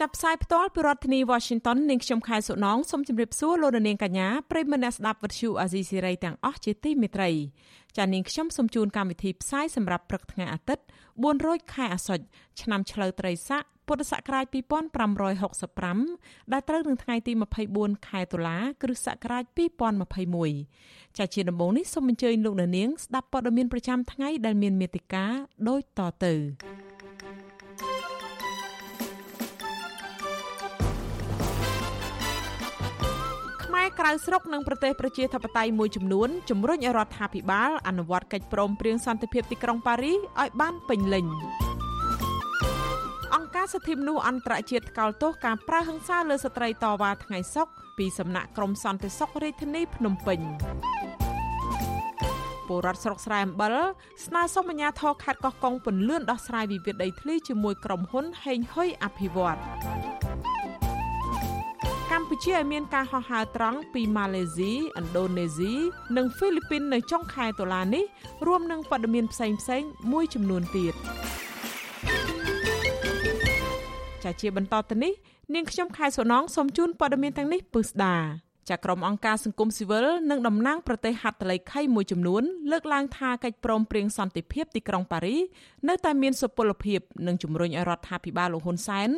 ចាប់ផ្សាយផ្ទាល់ពីរដ្ឋធានី Washington នាងខ្ញុំខែសុណងសូមជម្រាបសួរលោកនាងកញ្ញាប្រិយមិត្តអ្នកស្ដាប់វិទ្យុអាស៊ីសេរីទាំងអស់ជាទីមេត្រីចា៎នាងខ្ញុំសូមជូនកម្មវិធីផ្សាយសម្រាប់ព្រឹកថ្ងៃអាទិត្យ4រោចខែអាសត់ឆ្នាំឆ្លូវត្រីស័កពុទ្ធសករាជ2565ដែលត្រូវនឹងថ្ងៃទី24ខែតុលាគ្រិស្តសករាជ2021ចា៎ជាដំបូងនេះសូមអញ្ជើញលោកនាងស្ដាប់ព័ត៌មានប្រចាំថ្ងៃដែលមានមេត្តាដូចតទៅ ក្រៅស្រុកនិងប្រទេសប្រជាធិបតេយ្យមួយចំនួនជំរុញឲ្យរដ្ឋាភិបាលអនុវត្តកិច្ចព្រមព្រៀងសន្តិភាពទីក្រុងប៉ារីសឲ្យបានពេញលេញអង្គការសិទ្ធិមនុស្សអន្តរជាតិថ្កោលទោសការប្រើហិង្សាលើស្ត្រីតវ៉ាថ្ងៃសុក្រពីសំណាក់ក្រមសន្តិសុខរាជធានីភ្នំពេញពលរដ្ឋស្រុកស្រែអំបិលស្នើសុំអាជ្ញាធរខេត្តកោះកុងពន្លឿនដោះស្រាយវិវាទដីធ្លីជាមួយក្រុមហ៊ុនហេងហ៊ុយអភិវឌ្ឍន៍ កម្ពុជាឲ្យមានការហោះហើរត្រង់ពីម៉ាឡេស៊ីឥណ្ឌូនេស៊ីនិងហ្វីលីពីននៅចុងខែតុលានេះរួមនឹងព័ត៌មានផ្សេងៗមួយចំនួនទៀតចាជាបន្តទៅនេះនាងខ្ញុំខែសុណងសូមជូនព័ត៌មានទាំងនេះពឹស្ដា ចាក្រុមអង្គការសង្គមស៊ីវិលនិងតំណាងប្រទេសហត្ថលេខីមួយចំនួនលើកឡើងថាកិច្ចព្រមព្រៀងសន្តិភាពទីក្រុងប៉ារីនៅតែមានសុពលភាពនិងជំរុញឲ្យរដ្ឋាភិបាលលោកហ៊ុនសែន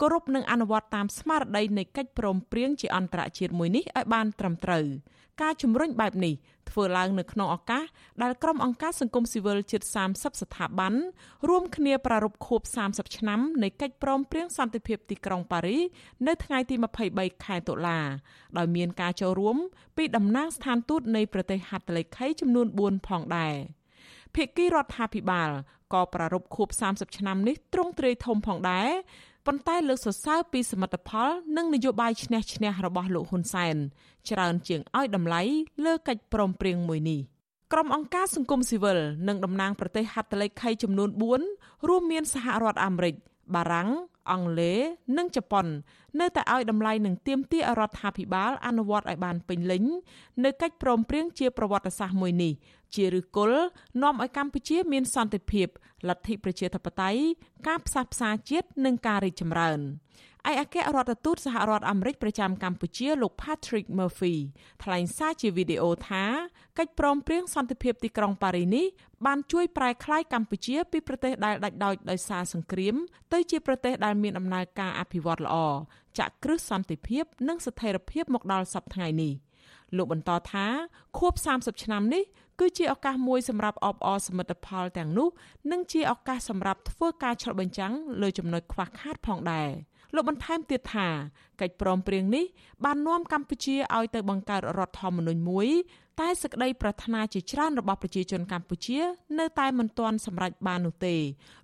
គោរពនិងអនុវត្តតាមស្មារតីនៃកិច្ចព្រមព្រៀងជាអន្តរជាតិមួយនេះឲ្យបានត្រឹមត្រូវការជំរុញបែបនេះធ្វើឡើងនៅក្នុងឱកាសដែលក្រុមអង្គការសង្គមស៊ីវិលជិត30ស្ថាប័នរួមគ្នាប្រារព្ធខួប30ឆ្នាំនៃកិច្ចព្រមព្រៀងសន្តិភាពទីក្រុងប៉ារីនៅថ្ងៃទី23ខែតុលាដោយមានការចូលរួមពីតំណាងស្ថានទូតនៃប្រទេសហត្ថលេខីចំនួន4ផងដែរភាគីរដ្ឋាភិបាលក៏ប្រារព្ធខួប30ឆ្នាំនេះទ្រង់ទ្រាយធំផងដែរ ប៉ុន្តែលើកសរសើរពីសមិទ្ធផលនិងនយោបាយឈ្នះឈ្នះរបស់លោកហ៊ុនសែនច្រើនជាងឲ្យតម្លៃលើកិច្ចព្រមព្រៀងមួយនេះក្រុមអង្គការសង្គមស៊ីវិលនិងតំណាងប្រទេសហត្ថលេខីចំនួន4រួមមានសហរដ្ឋអាមេរិកបារាំងអង់គ្លេសនិងជប៉ុន នៅតែឲ្យតម្លៃនឹងទៀមទារដ្ឋាភិបាលអនុវត្តឲ្យបានពេញលេញនៅកិច្ចព្រមព្រៀងជាប្រវត្តិសាស្ត្រមួយនេះ ជាឫសគល់នាំឲ្យកម្ពុជាមានសន្តិភាពលទ្ធិប្រជាធិបតេយ្យការផ្សះផ្សាជាតិនិងការរីកចម្រើនឯកអគ្គរដ្ឋទូតសហរដ្ឋអាមេរិកប្រចាំកម្ពុជាលោក Patrick Murphy ថ្លែងសារជាវីដេអូថាកិច្ចព្រមព្រៀងសន្តិភាពទីក្រុងប៉ារីនេះបានជួយប្រែក្លាយកម្ពុជាពីប្រទេសដែលដាច់ដោចដោយសារសង្គ្រាមទៅជាប្រទេសដែលមានដំណើរការអភិវឌ្ឍល្អចាក់គ្រឹះសន្តិភាព និងស្ថិរភាពមកដល់សប្តាហ៍នេះលោកបន្តថាខួប30ឆ្នាំនេះ គឺជាឱកាសមួយសម្រាប់អបអរសមិទ្ធផលទាំងនោះនិងជាឱកាសសម្រាប់ធ្វើការឆ្លុះបញ្ចាំងលើចំណុចខ្វះខាតផងដែរលោកបន្ថែមទៀតថាកិច្ចព្រមព្រៀងនេះបាននាំកម្ពុជាឲ្យទៅបង្កើតរដ្ឋធម្មនុញ្ញមួយតែសេចក្តីប្រាថ្នាជាច្រើនរបស់ប្រជាជនកម្ពុជា នៅតែមិនទាន់សម្រេចបាននោះទេ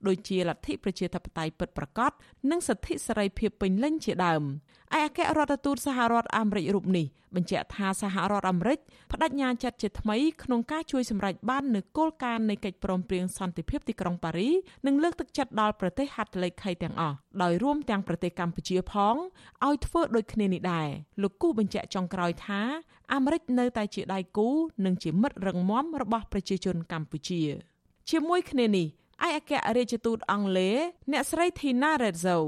ដូចជាលទ្ធិប្រជាធិបតេយ្យពិតប្រាកដនិងសិទ្ធិសេរីភាពពេញលេញជាដើមឯអគ្គរដ្ឋទូតសហរដ្ឋអាមេរិករូបនេះបញ្ជាក់ថាសហរដ្ឋអាមេរិកបដិញ្ញាចិត្តជាថ្មីក្នុងការជួយសម្រេចបាននូវគោលការណ៍នៃកិច្ចព្រមព្រៀងសន្តិភាពទីក្រុងប៉ារីនិងលើកទឹកចិត្តដល់ប្រទេសហត្ថលេខីទាំងអស់ដោយរួមទាំងប្រទេសកម្ពុជាផងឲ្យធ្វើដូចគ្នានេះដែរលោកគូបញ្ជាក់ចុងក្រោយថាអាមេរិកនៅតែជាដៃគូនិងជាមិត្តរឹងមាំរបស់ប្រជាជនកម្ពុជា ជាមួយគ្នានេះឯកអគ្គរដ្ឋទូតអង់គ្លេសអ្នកស្រី Tina Rezzo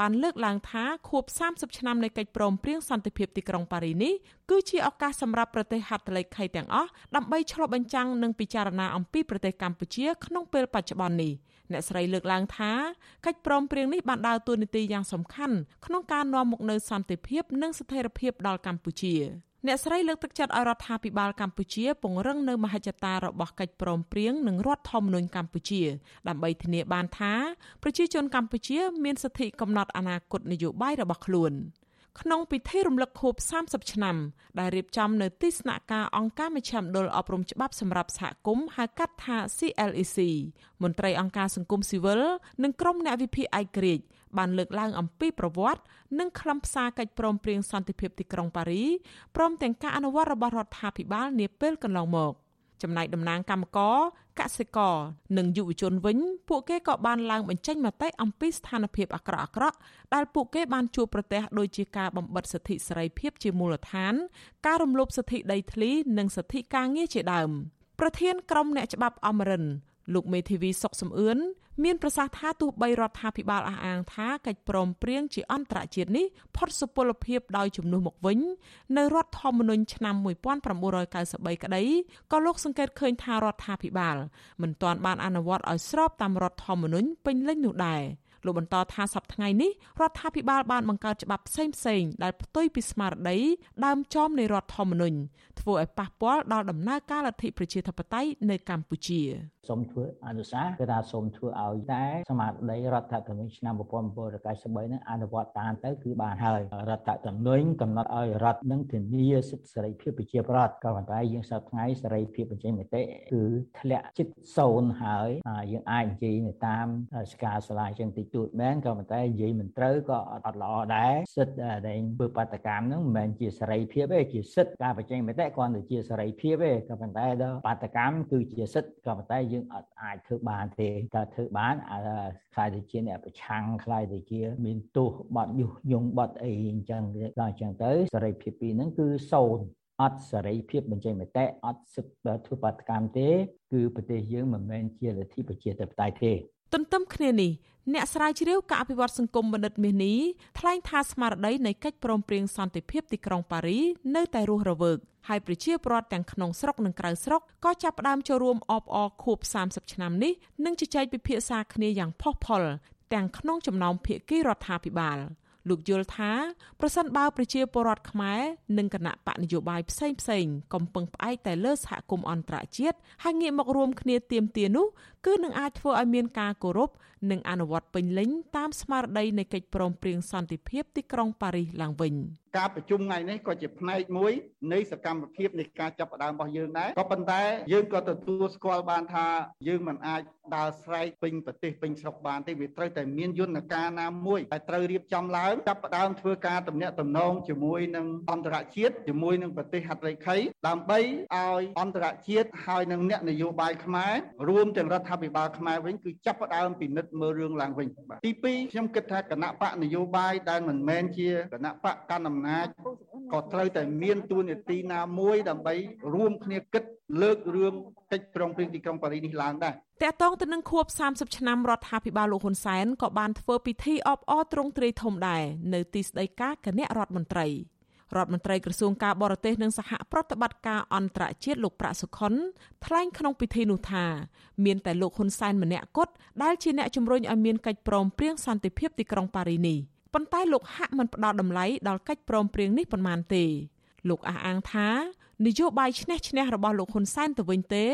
បានលើកឡើងថាខួប30ឆ្នាំនៃកិច្ចព្រមព្រៀងសន្តិភាពទីក្រុងប៉ារីនេះគឺជាឱកាសសម្រាប់ប្រទេសហត្ថលេខីទាំងអស់ដើម្បីឆ្លុះបញ្ចាំងនិងពិចារណាអំពីប្រទេសកម្ពុជាក្នុងពេលបច្ចុប្បន្ននេះ អ្នកស្រីលើកឡើងថាកិច្ចព្រមព្រៀងនេះបានដើរតួនាទីយ៉ាងសំខាន់ក្នុងការនាំមកនូវសន្តិភាព និងស្ថិរភាពដល់កម្ពុជា។អ្នកស្រីលើកទឹកចិត្តឲ្យរដ្ឋាភិបាលកម្ពុជាពង្រឹងនៅមហិច្ឆតារបស់កិច្ចព្រមព្រៀងនិងរដ្ឋធម្មនុញ្ញកម្ពុជា ដើម្បីធានាបានថាប្រជាជនកម្ពុជា មានសិទ្ធិកំណត់អនាគតនយោបាយរបស់ខ្លួន ក្នុងពិធីរំលឹកខួប30ឆ្នាំដែលរៀបចំនៅទីស្នាក់ការអង្គការមជ្ឈមណ្ឌលអប់រំច្បាប់សម្រាប់សហគមន៍ហៅកាត់ថា CLEC មន្ត្រីអង្គការសង្គមស៊ីវិលនិងក្រុមអ្នកវិភាគឯករាជ្យបានលើកឡើងអំពីប្រវត្តិនិងខ្លឹមសារកិច្ចព្រមព្រៀងសន្តិភាពទីក្រុងប៉ារីព្រមទាំងការអនុវត្តរបស់រដ្ឋាភិបាលនាពេលកន្លងមក។ ចំណែកតំណាងកម្មករកសិករនិងយុវជនវិញពួកគេក៏បានឡើងបញ្ចេញមតិអំពីស្ថានភាពអាក្រក់អាក្រក់ដែលពួកគេបានជួបប្រទះដូចជាការបំបិទសិទ្ធិសេរីភាពជាមូលដ្ឋាន ការរំលោភសិទ្ធិដីធ្លី និងសិទ្ធិការងារជាដើមប្រធានក្រុមអ្នកច្បាប់អមរិន លោកមេធាវីសុកសំអឿនមានប្រសាសន៍ថាទោះបីរដ្ឋាភិបាលអះអាងថាកិច្ចព្រមព្រៀងជាអន្តរជាតិនេះផុតសុពលភាពដោយជំនួសមកវិញនៅរដ្ឋធម្មនុញ្ញឆ្នាំ1993ក្តីក៏លោកសង្កេតឃើញថារដ្ឋាភិបាលមិនទាន់បានអនុវត្តឲ្យស្របតាមរដ្ឋធម្មនុញ្ញពេញលេញនោះដែរ។ លោកបន្តថាសប្តាហ៍ថ្ងៃនេះរដ្ឋាភិបាលបានបង្កើតច្បាប់ផ្សេងផ្សេងដែលផ្ទុយពីស្មារតីដើមចំនៃរដ្ឋធម្មនុញ្ញធ្វើឲ្យប៉ះពាល់ដល់ដំណើរការលទ្ធិប្រជាធិបតេយ្យនៅកម្ពុជាសូមធ្វើអនុសាសន៍គឺថាសូមធ្វើឲ្យតែស្មារតីរដ្ឋធម្មនុញ្ញឆ្នាំ1993នឹងអនុវត្តតាមទៅគឺបានហើយរដ្ឋធម្មនុញ្ញកំណត់ឲ្យរដ្ឋនឹងធានាសិទ្ធិសេរីភាពប្រជាប្រដ្ឋក៏ប៉ុន្តែយើងសប្តាហ៍ថ្ងៃសេរីភាពបញ្ចេញមតិគឺធ្លាក់ចិត្តសូន្យហើយយើងអាចនិយាយនៅតាមស្កាសាលាចឹងតិចតួចមែនក៏ប៉ុន្តែនិយាយមិនត្រូវក៏អត់ល្អដែរសិទ្ធិដែលធ្វើបាតកម្មហ្នឹងមិនមែនជាសេរីភាពទេជាសិទ្ធិការបញ្ចេញមតិគ្រាន់តែជាសេរីភាពទេក៏ប៉ុន្តែដល់បាតកម្មគឺជាសិទ្ធិក៏ប៉ុន្តែយើងអត់អាចធ្វើបានទេតែធ្វើបានខ្លាយទៅជាអ្នកប្រឆាំងខ្លាយទៅជាមានទោសបត់យុះយងបត់អីអញ្ចឹងដល់អញ្ចឹងទៅសេរីភាពពីរហ្នឹងគឺសូន្យអត់សេរីភាពបញ្ចេញមតិអត់សិទ្ធិធ្វើបាតកម្មទេ គឺប្រទេសយើងមិនមែនជាលទ្ធិប្រជាធិបតេយ្យទេ ទន្ទឹមគ្នានេះ អ្នកស្រាវជ្រាវការអភិវឌ្ឍសង្គមបណ្ឌិតមាសនេះថ្លែងថាស្មារតីនៃកិច្ចព្រមព្រៀងសន្តិភាពទីក្រុងប៉ារីនៅតែរស់រវើកហើយប្រជាពលរដ្ឋទាំងក្នុងស្រុកនិងក្រៅស្រុកក៏ចាប់ផ្ដើមចូលរួមអបអរខួប30ឆ្នាំនេះនិងជជែកពិភាក្សាគ្នាយ៉ាងផុសផុលទាំងក្នុងចំណោមភាគីរដ្ឋាភិបាល។ លោកយល់ថាប្រសិនបើប្រជាពលរដ្ឋខ្មែរនិងគណៈបកនយោបាយផ្សេងផ្សេងកំពុងផ្អែកតែលើសហគមន៍អន្តរជាតិហើយងាកមករួមគ្នាទៀមទានោះគឺនឹងអាចធ្វើឲ្យមានការគោរពនិងអនុវត្តពេញលេញតាមស្មារតីនៃកិច្ចព្រមព្រៀងសន្តិភាពទីក្រុងប៉ារីសឡើងវិញការប្រជុំថ្ងៃនេះក៏ជាផ្នែកមួយនៃសកម្មភាពនៃការចាប់ផ្ដើមរបស់យើងដែរក៏ប៉ុន្តែយើងក៏ទទួលស្គាល់បានថាយើងមិនអាចដើរស្រែកពេញប្រទេសពេញស្រុកបានទេវាត្រូវតែមានយន្តការណាមួយដែលត្រូវរៀបចំឡើងចាប់ផ្ដើមធ្វើការទំនាក់ទំនងជាមួយនឹងអន្តរជាតិជាមួយនឹងប្រទេសហត្ថលេខីដើម្បីឲ្យអន្តរជាតិហើយនឹងអ្នកនយោបាយខ្មែររួមទាំងរដ្ឋាភិបាលខ្មែរវិញគឺចាប់ផ្ដើមពិនិត្យមើលរឿងឡើងវិញបាទទី2ខ្ញុំគិតថាគណៈបកនយោបាយដែលមិនមែនជាគណៈបកកណ្ដាលអំណាចក៏ត្រូវតែមានទួនាទីណាមួយដើម្បីរួមគ្នាគិតលើករឿងកិច្ចព្រមព្រៀងទីក្រុងប៉ារីនេះឡើងដែរតកតងទៅនឹងខួប30ឆ្នាំរដ្ឋាភិបាលលោកហ៊ុនសែនក៏បានធ្វើពិធីអបអរទ្រង់ទ្រាយធំដែរនៅទីស្តីការគណៈរដ្ឋមន្ត្រីរដ្ឋមន្ត្រីក្រសួងការបរទេសនិងសហប្រតិបត្តិការអន្តរជាតិលោកប្រាក់សុខុនថ្លែងក្នុងពិធីនោះថាមានតែលោកហ៊ុនសែនម្នាក់គត់ដែលជាអ្នកជំរុញឲ្យមានកិច្ចព្រមព្រៀងសន្តិភាពទីក្រុងប៉ារីនេះ ប៉ុន្តែលោកហាក់មិនផ្ដល់តម្លៃដល់កិច្ចព្រមព្រៀងនេះប៉ុន្មានទេលោកអះអាងថានយោបាយឈ្នះឈ្នះរបស់លោកហ៊ុនសែនទៅវិញទេ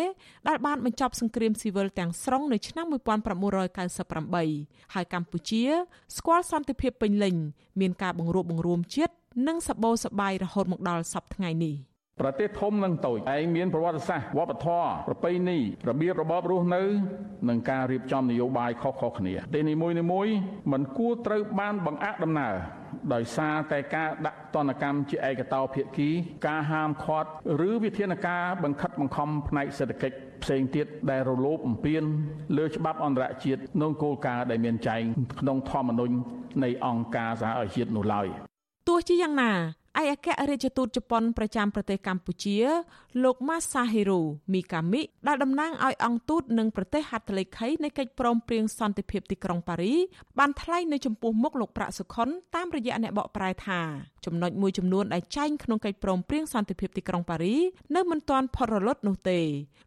ដែលបានបញ្ចប់សង្គ្រាមស៊ីវិលទាំងស្រុងនៅឆ្នាំ1998ហើយកម្ពុជា ស្គាល់សន្តិភាពពេញលេញ មានការបង្រួបបង្រួមជាតិនិងសបោសបាយរហូតមកដល់សប្តាហ៍ថ្ងៃនេះ ប្រទេសធំនិងតូចឯងមានប្រវត្តិសាស្ត្រវប្បធម៌ប្រពៃណីរបៀបរបបរស់នៅនិងការរៀបចំនយោបាយខុសៗគ្នាទីនីមួយៗមិនគួរត្រូវបានបង្អាក់ដំណើរដោយសារតែការដាក់ទណ្ឌកម្មជាឯកតោភាគី ការហាមឃាត់ឬវិធានការបង្ខិតបង្ខំផ្នែកសេដ្ឋកិច្ចផ្សេងទៀតដែលរលោភបំពានលើច្បាប់អន្តរជាតិនិងគោលការណ៍ដែលមានចែងក្នុងធម្មនុញ្ញនៃអង្គការសហប្រជាជាតិនោះឡើយទោះជាយ៉ាងណា ឯកអគ្គរដ្ឋទូតជប៉ុនប្រចាំប្រទេសកម្ពុជា លោក Masahiro Mikami ដែលតំណាងឲ្យអង្គទូតនិងប្រទេសហត្ថលេខីនៃកិច្ចព្រមព្រៀងសន្តិភាពទីក្រុងប៉ារីបានថ្លែងនៅចំពោះមុខលោកប្រាក់សុខុនតាមរយៈអ្នកបកប្រែថាចំណុចមួយចំនួនដែលចែងក្នុងកិច្ចព្រមព្រៀងសន្តិភាពទីក្រុងប៉ារីនៅមិនទាន់ផុតរលត់នោះទេ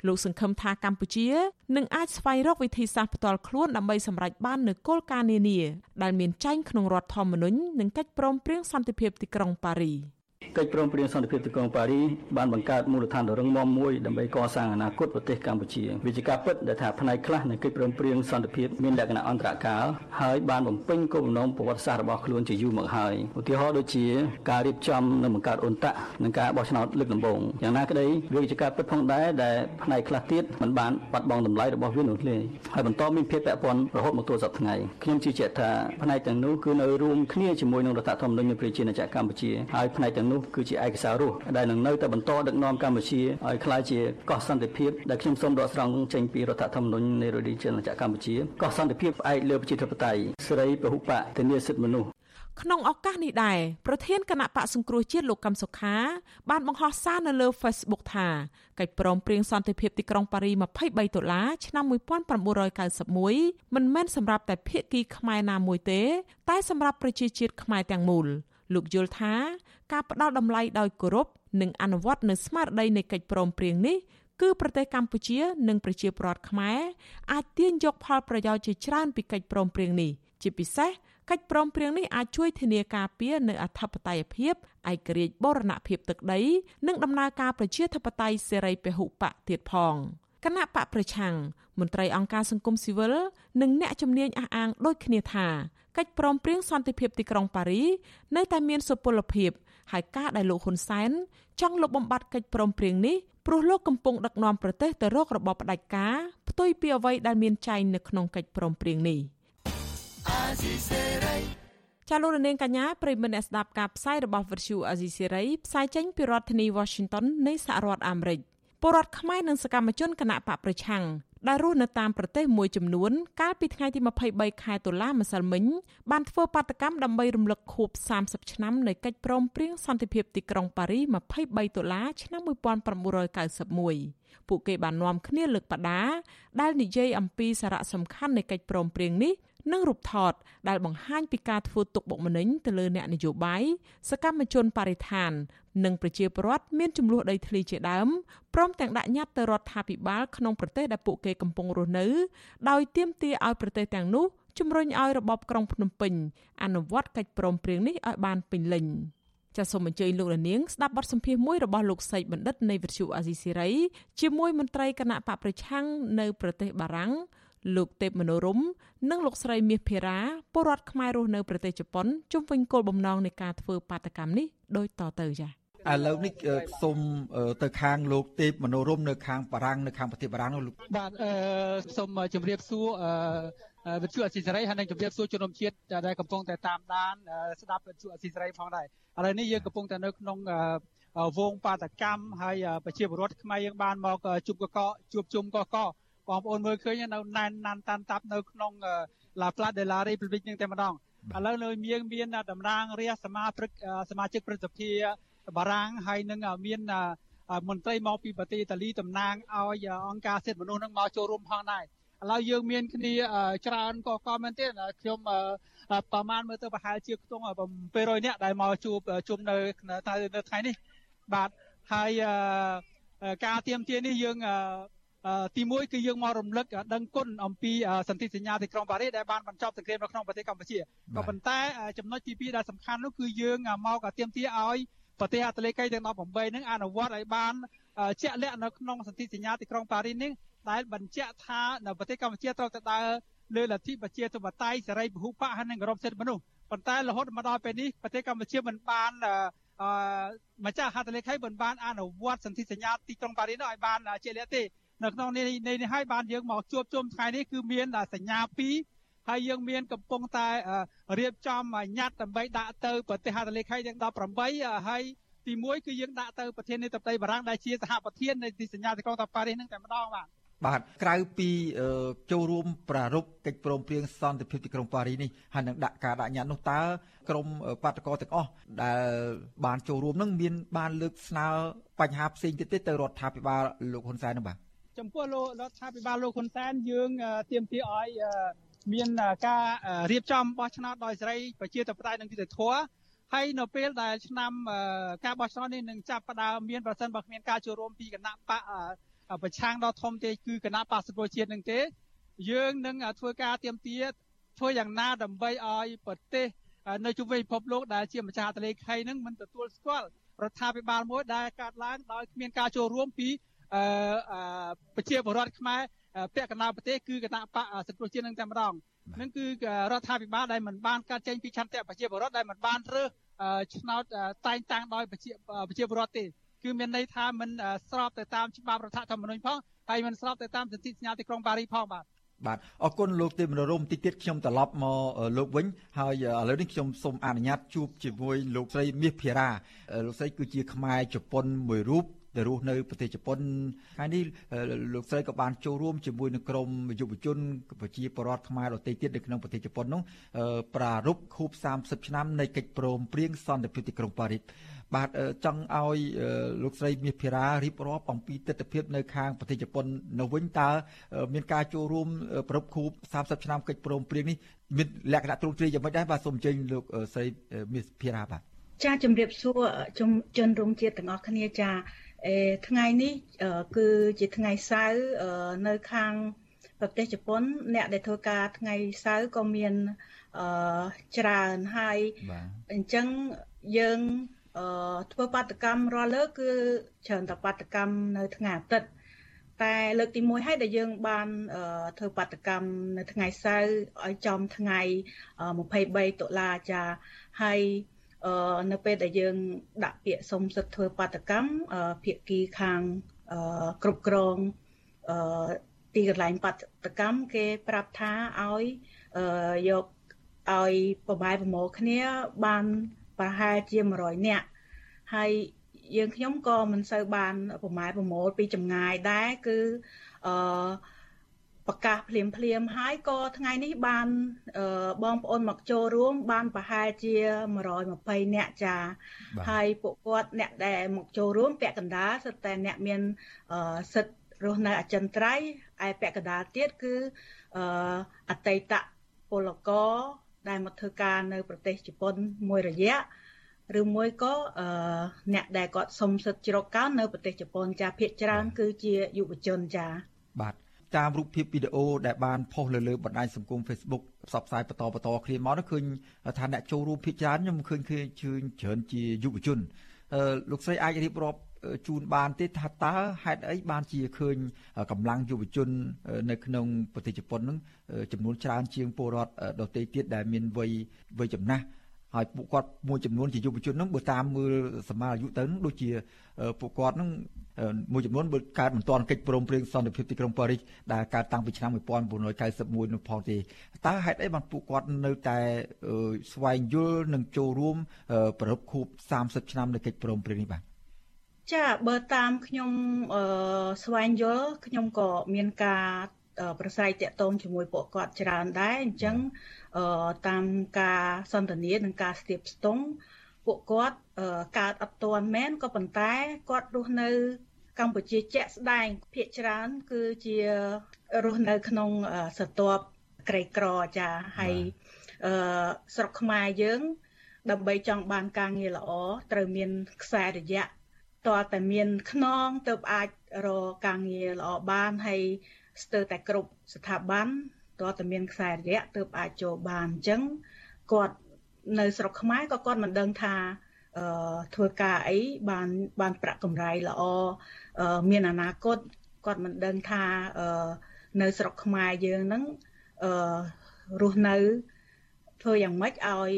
លោកសង្ឃឹមថាកម្ពុជានឹងអាចស្វែងរកវិធីសាស្ត្រផ្ទាល់ខ្លួនដើម្បីសម្រេចបាននូវគោលការណ៍នានាដែលមានចែងក្នុងរដ្ឋធម្មនុញ្ញនិងកិច្ចព្រមព្រៀងសន្តិភាពទីក្រុងប៉ារី កិច្ចព្រមព្រៀងសន្តិភាពទីក្រុងប៉ារីបានបង្កើតមូលដ្ឋានដ៏រឹងមាំមួយដើម្បីកសាងអនាគតប្រទេសកម្ពុជាវាជាការពិតដែលថាផ្នែកខ្លះនៃកិច្ចព្រមព្រៀងសន្តិភាពមានលក្ខណៈអន្តរកាលហើយបានបំពេញគោលបំណងប្រវត្តិសាស្ត្ររបស់ខ្លួនជាយូរមកហើយឧទាហរណ៍ដូចជាការរៀបចំនិងបង្កើតអ៊ុនតាក់និងការបោះឆ្នោតលើកដំបូងយ៉ាងណាក្តីវាជាការពិតផងដែរដែលផ្នែកខ្លះទៀតមិនបានបាត់បង់តម្លៃរបស់វានោះទេហើយបន្តមានភាពពាក់ព័ន្ធរហូតមកទល់សប្តាហ៍ថ្ងៃខ្ញុំជឿជាក់ថាផ្នែកទាំងនោះគឺនៅរួមគ្នាជាមួយនឹងរដ្ឋធម្មនុញ្ញនៃប្រជាណាចក្រកម្ពុជាហើយផ្នែកទាំងនោះគឺជាឯកសាររស់ដែលនឹងនៅតែបន្តដឹកនាំកម្ពុជាឲ្យក្លាយជាកោះសន្តិភាពដែលខ្ញុំសូមដកស្រង់ចេញពីរដ្ឋធម្មនុញ្ញនៃប្រជាណាចក្រកម្ពុជាកោះសន្តិភាពផ្អែកលើប្រជាធិបតេយ្យសេរីពហុបកធានាសិទ្ធិមនុស្សក្នុងឱកាសនេះដែរប្រធានគណៈបកសង្គ្រោះជាតិលោកកឹមសុខាបានបង្ហោះសារនៅលើ Facebook ថាកិច្ចព្រមព្រៀងសន្តិភាពទីក្រុងប៉ារី23ដុល្លារឆ្នាំ1991មិនមែនសម្រាប់តែភាគីខ្មែរណាមួយទេ តែសម្រាប់ប្រជាជាតិខ្មែរទាំងមូល លោកយល់ថាការផ្ដល់តម្លៃដោយគោរពនិងអនុវត្តនៅស្មារតីនៃកិច្ចព្រមព្រៀងនេះគឺប្រទេសកម្ពុជានិងប្រជាពលរដ្ឋខ្មែរអាចទាញយកផលប្រយោជន៍ជាច្រើនពីកិច្ចព្រមព្រៀងនេះជាពិសេសកិច្ចព្រមព្រៀងនេះអាចជួយធានាការពារនៅអធិបតេយ្យភាពឯករាជ្យបូរណភាពទឹកដី និងដំណើរការប្រជាធិបតេយ្យសេរីពហុបកទៀតផងគណៈបកប្រឆាំងមន្ត្រីអង្គការសង្គមស៊ីវិលនិងអ្នកជំនាញអះអាងដូចគ្នាថា កិច្ចព្រមព្រៀងសន្តិភាពទីក្រុងប៉ារីនៅតែមានសុពលភាពហើយការដែលលោកហ៊ុនសែនចង់លុបបំបាត់កិច្ចព្រមព្រៀងនេះព្រោះលោកកំពុងដឹកនាំប្រទេសទៅរករបបផ្ដាច់ការផ្ទុយពីអ្វីដែលមានចែងនៅក្នុងកិច្ចព្រមព្រៀងនេះចាលោករនាងកញ្ញាប្រិមមអ្នកស្ដាប់ការផ្សាយរបស់វិទ្យុអាស៊ីសេរីផ្សាយចេញពីរដ្ឋធានី Washington នៃសហរដ្ឋអាមេរិកពលរដ្ឋខ្មែរនិងសកម្មជនគណៈបកប្រឆាំង ដែលរស់នៅតាមប្រទេសមួយចំនួនកាលពីថ្ងៃទី23ខែតុលាម្សិលមិញបានធ្វើបាតកម្មដើម្បីរំលឹកខួប30ឆ្នាំនៃកិច្ចព្រមព្រៀងសន្តិភាពទីក្រុងប៉ារី23តុលាឆ្នាំ1991ពួកគេបាននាំគ្នាលើកបដាដែលនិយាយអំពីសារៈសំខាន់នៃកិច្ចព្រមព្រៀងនេះ និងរូបថតដែលបង្ហាញពីការធ្វើទុកបុកម្នេញទៅលើអ្នកនយោបាយសកម្មជនបរិស្ថាន និងប្រជាពលរដ្ឋមានចំនួនដីធ្លីជាដើមព្រមទាំងដាក់ញត្តិទៅរដ្ឋាភិបាលក្នុងប្រទេសដែលពួកគេកំពុងរស់នៅដោយទាមទារឲ្យប្រទេសទាំងនោះជំរុញឲ្យរបបក្រុងភ្នំពេញអនុវត្តកិច្ចព្រមព្រៀងនេះឲ្យបានពេញលេញចាសសូមអញ្ជើញលោករនាងស្ដាប់បទសម្ភាសន៍មួយរបស់លោកសីបណ្ឌិតនៃវិទ្យុអាស៊ីសេរីជាមួយមន្ត្រីគណៈបកប្រឆាំងនៅប្រទេសបារាំង លោកទេពមនោរមនិងលោកស្រីមាសភារាពលរដ្ឋខ្មែររស់នៅប្រទេសជប៉ុនជុំវិញគោលបំណងនៃការធ្វើបាតកម្មនេះដូចតទៅចា៎ឥឡូវនេះសូមទៅខាងលោកទេពមនោរមនៅខាងបារាំងនៅខាងប្រទេសបារាំងនោះលោកបាទអឺសូមជម្រាបសួរអឺវិទ្យុអសីសេរីហើយនឹងជម្រាបសួរជនរួមជាតិដែលកំពុងតែតាមដានស្ដាប់វិទ្យុអសីសេរីផងដែរឥឡូវនេះយើងកំពុងតែនៅក្នុងវងបាតកម្មហើយប្រជាពលរដ្ឋខ្មែរយើងបានមកជួបកកជួបជុំកក បងប្អូនមើលឃើញនៅណែនណាន់តាន់តាប់នៅក្នុង La Plaza de la République នឹងតែម្ដងឥឡូវនៅមានមានតំណាងរាស្ត្រសមាព្រឹកសមាជិកព្រឹទ្ធសភាបារាំងហើយនឹងមានមន្ត្រីមកពីប្រទេសឥតាលីតំណាងឲ្យអង្គការសិទ្ធិមនុស្សនឹងមកចូលរួមផងដែរឥឡូវយើងមានគ្នាច្រើនក៏ក៏មែនទេខ្ញុំប្រហែលមើលទៅប្រហែលជាខ្ទង់700នាក់ដែលមកជួបជុំនៅនៅថ្ងៃនេះបាទហើយការទៀមទានេះយើង ទីមួយគឺយើងមករំលឹកដឹងគុណអំពីសន្ធិសញ្ញាទីក្រុងប៉ារីសដែលបានបញ្ចប់សង្គ្រាមនៅក្នុងប្រទេសកម្ពុជាក៏ប៉ុន្តែចំណុចទី2ដែលសំខាន់នោះគឺយើងមកទៀមទាឲ្យប្រទេសអតលេកីទាំង18នឹងអនុវត្តឲ្យបានជាក់លាក់នៅក្នុងសន្ធិសញ្ញាទីក្រុងប៉ារីសនេះដែលបញ្ជាក់ថានៅប្រទេសកម្ពុជាត្រូវតែដើរលើលទ្ធិប្រជាធិបតេយ្យសេរីពហុបកហើយនិងគោរពសិទ្ធិមនុស្សប៉ុន្តែរហូតមកដល់ពេលនេះប្រទេសកម្ពុជាមិនបានអឺម្ចាស់ហត្ថលេខីមិនបានអនុវត្តសន្ធិសញ្ញាទីក្រុងប៉ារីសនោះឲ្យបានជាក់លាក់ទេ នៅក្នុងនេះនេះហើយបានយើងមកជួបជុំថ្ងៃនេះគឺមានសញ្ញា2ហើយយើងមានកំពុងតែរៀបចំញត្តិដើម្បីដាក់ទៅប្រទេសហត្ថលេខីទាំង18ហើយទី1គឺយើងដាក់ទៅប្រធានាធិបតីបារាំងដែលជាសហប្រធាននៃទីសញ្ញាទីក្រុងតាប៉ារីសនឹងតែម្ដងបាទបាទក្រៅពីចូលរួមប្រារព្ធកិច្ចព្រមព្រៀងសន្តិភាពទីក្រុងប៉ារីនេះហើយនឹងដាក់ការដាក់ញត្តិនោះតើក្រមបាតកោទាំងអស់ដែលបានចូលរួមនឹងមានបានលើកស្នើបញ្ហាផ្សេងទៀតទេទៅរដ្ឋាភិបាលលោកហ៊ុនសែននោះបាទ ចំពោះលោករដ្ឋាភិបាលលោកហ៊ុនសែនយើងទាមទារឲ្យមានការរៀបចំបោះឆ្នោតដោយសេរីប្រជាធិបតេយ្យនិងយុត្តិធម៌ហើយនៅពេលដែលឆ្នាំការបោះឆ្នោតនេះនឹងចាប់ផ្ដើមមានប្រសិនបើគ្មានការចូលរួមពីគណៈបកប្រឆាំងដ៏ធំទេគឺគណៈបកសង្គ្រោះជាតិនឹងទេយើងនឹងធ្វើការទៀមទាធ្វើយ៉ាងណាដើម្បីឲ្យប្រទេសនៅជុំវិញពិភពលោកដែលជាម្ចាស់អតលេខីនឹងមិនទទួលស្គាល់រដ្ឋាភិបាលមួយដែលកាត់ឡើងដោយគ្មានការចូលរួមពី អឺប្រជាពលរដ្ឋខ្មែរពាក់កណ្ដាលប្រទេសគឺគណៈបកសង្គ្រោះជាតិនឹងតែម្ដងនឹងគឺរដ្ឋាភិបាលដែលមិនបានកាត់ចែងពីឆន្ទៈប្រជាពលរដ្ឋដែលមិនបានរើសឆ្នោតតែងតាំងដោយប្រជាប្រជាពលរដ្ឋទេគឺមានន័យថាមិនស្របទៅតាមច្បាប់រដ្ឋធម្មនុញ្ញផងហើយមិនស្របទៅតាមសន្ធិសញ្ញាទីក្រុងប៉ារីផងបាទបាទអរគុណលោកទេមនរមតិចទៀតខ្ញុំត្រឡប់មកលោកវិញហើយឥឡូវនេះខ្ញុំសូមអនុញ្ញាតជួបជាមួយលោកស្រីមាសភារាលោកស្រីគឺជាខ្មែរជប៉ុនមួយរូប ដែលរស់នៅប្រទេសជប៉ុនហើយនេះលោកស្រីក៏បានចូលរួមជាមួយនឹងក្រុមយុវជនប្រជាពលរដ្ឋខ្មែរដទៃទៀតនៅក្នុងប្រទេសជប៉ុននោះប្រារព្ធខួប30ឆ្នាំនៃកិច្ចព្រមព្រៀងសន្តិភាពទីក្រុងប៉ារីសបាទចង់ឲ្យលោកស្រីមាសភិរារៀបរាប់អំពីទស្សនវិជ្ជានៅខាងប្រទេសជប៉ុននៅវិញតើមានការចូលរួមប្រពខូប30ឆ្នាំកិច្ចព្រមព្រៀងនេះមានលក្ខណៈទ្រង់ទ្រាយយ៉ាងម៉េចដែរបាទសូមអញ្ជើញលោកស្រីមាសភិរាបាទចាជំរាបសួរជនរួមជាតិទាំងអស់គ្នាចា ថ្ងៃនេះគឺជាថ្ងៃសៅរ៍នៅខាងប្រទេសជប៉ុន អ្នកដែលធ្វើការថ្ងៃសៅរ៍ក៏មានច្រើនហើយអញ្ចឹងយើងធ្វើបាតកម្មរាល់លើកគឺច្រើនតែបាតកម្មនៅថ្ងៃអាទិត្យតែលើកទី1ហើយដែលយើងបានធ្វើបាតកម្មនៅថ្ងៃសៅរ៍ឲ្យចំថ្ងៃ23តុលាចាហើយ នៅពេលដែលយើងដាក់ពាក្យសុំសិទ្ធិធ្វើបាតកម្មភាគីខាងគ្រប់គ្រងទីកន្លែងបាតកម្មគេប្រាប់ថាឲ្យយកឲ្យប្របែប្រមូលគ្នាបានប្រហែលជា100នាក់ហើយយើងខ្ញុំក៏មិនសូវបានប្រម៉ែប្រមូលពីចម្ងាយដែរគឺអឺ ប្រកាសភ្លាមភ្លាមហើយក៏ថ្ងៃនេះបានបងប្អូនមកចូលរួម បានប្រហែលជា120នាក់ចាហើយពួកគាត់អ្នកដែលមកចូលរួមពាក់កណ្ដាលសិតតែអ្នកមានសិទ្ធិរស់នៅអចិន្ត្រៃយ៍ឯពាក់កណ្ដាលទៀតគឺអតីតពលករដែលមកធ្វើការនៅ ប្រទេសជប៉ុនមួយរយៈឬមួយក៏អ្នកដែលគាត់សុំសិទ្ធិជ្រកកោននៅប្រទេសជប៉ុនចាភាគច្រើន គឺជាយុវជនចាបាទ តាមរូបភាពវីដេអូដែលបានផុសលើលើបណ្ដាញសង្គម Facebook ផ្សព្វផ្សាយបន្តបន្តគ្នាមកនោះឃើញថាអ្នកចូលរួមភាគច្រើនខ្ញុំឃើញឃើញជឿនច្រើនជាយុវជនលោកស្រីអាចរៀបរាប់ជូនបានទេថាតើហេតុអីបានជាឃើញកម្លាំងយុវជន នៅក្នុងប្រទេសជប៉ុននឹងចំនួនច្រើនជាងពលរដ្ឋដទៃទៀតដែលមានវ័យវ័យចំណាស់ ហើយពួកគាត់មួយចំនួនជាយុវជនហ្នឹងបើតាមមើលសម័យអាយុទៅហ្នឹងដូចជាពួកគាត់ហ្នឹងមួយចំនួនបើកើតមិនទាន់កិច្ចព្រមព្រៀងសន្តិភាពទីក្រុងប៉ារីសដែលកើតតាំងពីឆ្នាំ1991នោះផងទេតើហេតុអីបានពួកគាត់នៅតែស្វែងយល់និងចូលរួមប្រពខួប30ឆ្នាំនៃកិច្ចព្រមព្រៀងនេះបាទចាបើតាមខ្ញុំស្វែងយល់ខ្ញុំក៏មានការប្រស័យតាក់ទងជាមួយពួកគាត់ច្រើនដែរអញ្ចឹង តាមការសន្ទនានិងការស្ទាបស្ទង់ពួកគាត់កើតអត់ទាន់មែនក៏ប៉ុន្តែគាត់រស់នៅ កម្ពុជាជាក់ស្ដែងភាគច្រើន គឺជារស់នៅក្នុងសន្ទាប់ក្រីក្រចាហើយអឺស្រុកខ្មែរយើង ដើម្បីចង់បានការងារល្អត្រូវមានខ្សែរយៈតើតែមានខ្នងទៅអាចរកការងារល្អបានហើយស្ទើរតែគ្រប់ស្ថាប័ន តើតែមានខ្សែរយៈទើបអាចចូលបានអញ្ចឹងគាត់នៅស្រុកខ្មែរក៏គាត់មិនដឹងថាអឺធ្វើការអីបានបានប្រាក់កម្រៃល្អមានអនាគតគាត់មិនដឹងថាអឺនៅស្រុកខ្មែរយើងហ្នឹងអឺរស់នៅធ្វើយ៉ាងម៉េចឲ្យ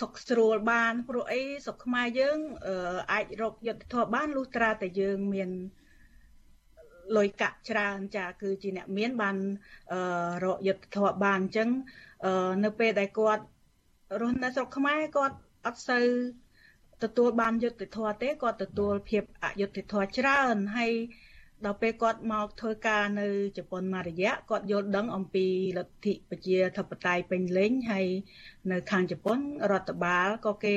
សុខស្រួលបានព្រោះអីស្រុកខ្មែរយើងអាចរកយុទ្ធធម៌បានលុះត្រាតែយើងមាន លុយកាក់ច្រើនចាគឺជាអ្នកមានបានរកយុទ្ធធម៌បានអញ្ចឹងនៅពេលដែលគាត់រស់នៅស្រុកខ្មែរគាត់អត់សូវទទួលបានយុត្តិធម៌ទេគាត់ទទួលភាពអយុត្តិធម៌ច្រើនហើយ ដល់ពេលគាត់មកធ្វើការនៅជប៉ុនមួយរយៈគាត់យល់ដឹងអំពីលទ្ធិប្រជាធិបតេយ្យពេញលេញហើយនៅខាងជប៉ុនរដ្ឋបាលក៏គេ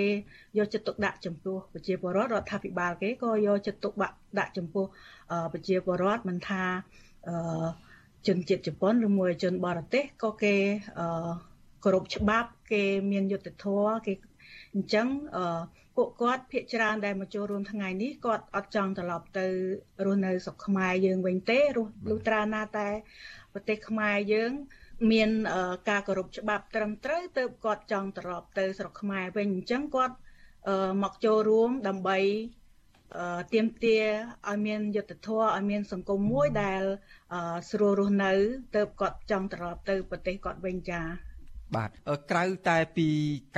យកចិត្តទុកដាក់ចំពោះប្រជាពលរដ្ឋរដ្ឋាភិបាលគេក៏យកចិត្តទុកដាក់ចំពោះប្រជាពលរដ្ឋមិនថាជនជាតិជប៉ុនឬមួយជនបរទេសក៏គេគោរពច្បាប់គេមានយុត្តិធម៌គេ អញ្ចឹងពួកគាត់ភាកច្រើនដែលមកចូលរួមថ្ងៃនេះគាត់អត់ចង់ត្រឡប់ទៅរស់នៅស្រុកខ្មែរយើងវិញទេរស់លុះត្រាណាតែប្រទេសខ្មែរយើងមានការគោរពច្បាប់ត្រឹមត្រូវទៅគាត់ចង់ត្រឡប់ទៅស្រុកខ្មែរវិញអញ្ចឹងគាត់មកចូលរួមដើម្បីទៀមទាឲ្យមានយុទ្ធធម៌ឲ្យមានសង្គមមួយដែលស្រួលរស់នៅទៅគាត់ចង់ត្រឡប់ទៅប្រទេសគាត់វិញចា៎បាទក្រៅតែពី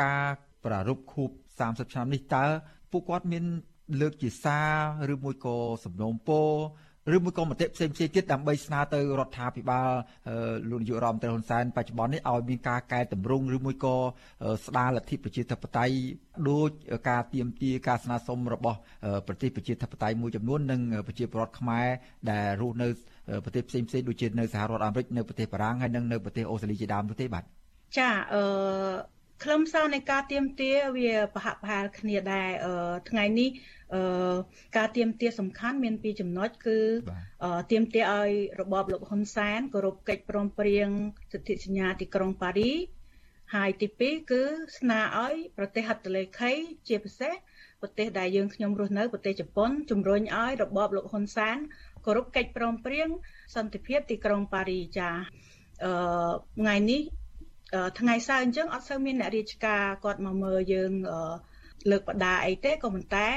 ការ ប្រារព្ធខួប30ឆ្នាំនេះតើពួកគាត់មានលើកជាសារឬមួយក៏សំណូមពរឬមួយក៏មតិផ្សេងផ្សេងទៀតដើម្បីស្នើទៅរដ្ឋាភិបាលលោកនាយករដ្ឋមន្ត្រីហ៊ុនសែនបច្ចុប្បន្ននេះឲ្យមានការកែតម្រង់ឬមួយក៏ស្ដារលទ្ធិប្រជាធិបតេយ្យដូចការទៀមទាការស្នើសុំរបស់ប្រទេសប្រជាធិបតេយ្យមួយចំនួននិងប្រជាពលរដ្ឋខ្មែរដែលរស់នៅប្រទេសផ្សេងផ្សេងដូចជានៅសហរដ្ឋអាមេរិកនៅប្រទេសបារាំងហើយនិងនៅប្រទេសអូស្ត្រាលីជាដើមនោះទេបាទចាអឺ ខ្លឹមសារនៃការទៀមទាវាប្រហាក់ប្រហែលគ្នាដែរថ្ងៃនេះអឺការទៀមទាសំខាន់មានពីរចំណុចគឺទៀមទាឲ្យរបបលោកហ៊ុនសែនគោរពកិច្ចព្រមព្រៀងសិទ្ធិសញ្ញាទីក្រុងប៉ារីហើយទី2គឺស្នើឲ្យប្រទេសហត្ថលេខីជាពិសេសប្រទេសដែលយើងខ្ញុំរស់នៅប្រទេសជប៉ុនជំរុញឲ្យរបបលោកហ៊ុនសែនគោរពកិច្ចព្រមព្រៀងសន្តិភាពទីក្រុងប៉ារីចាអឺថ្ងៃនេះ ថ្ងៃសៅរ៍អញ្ចឹងអត់សូវមានអ្នករាជការគាត់មកមើលយើងលើកបដាអីទេក៏ប៉ុន្តែ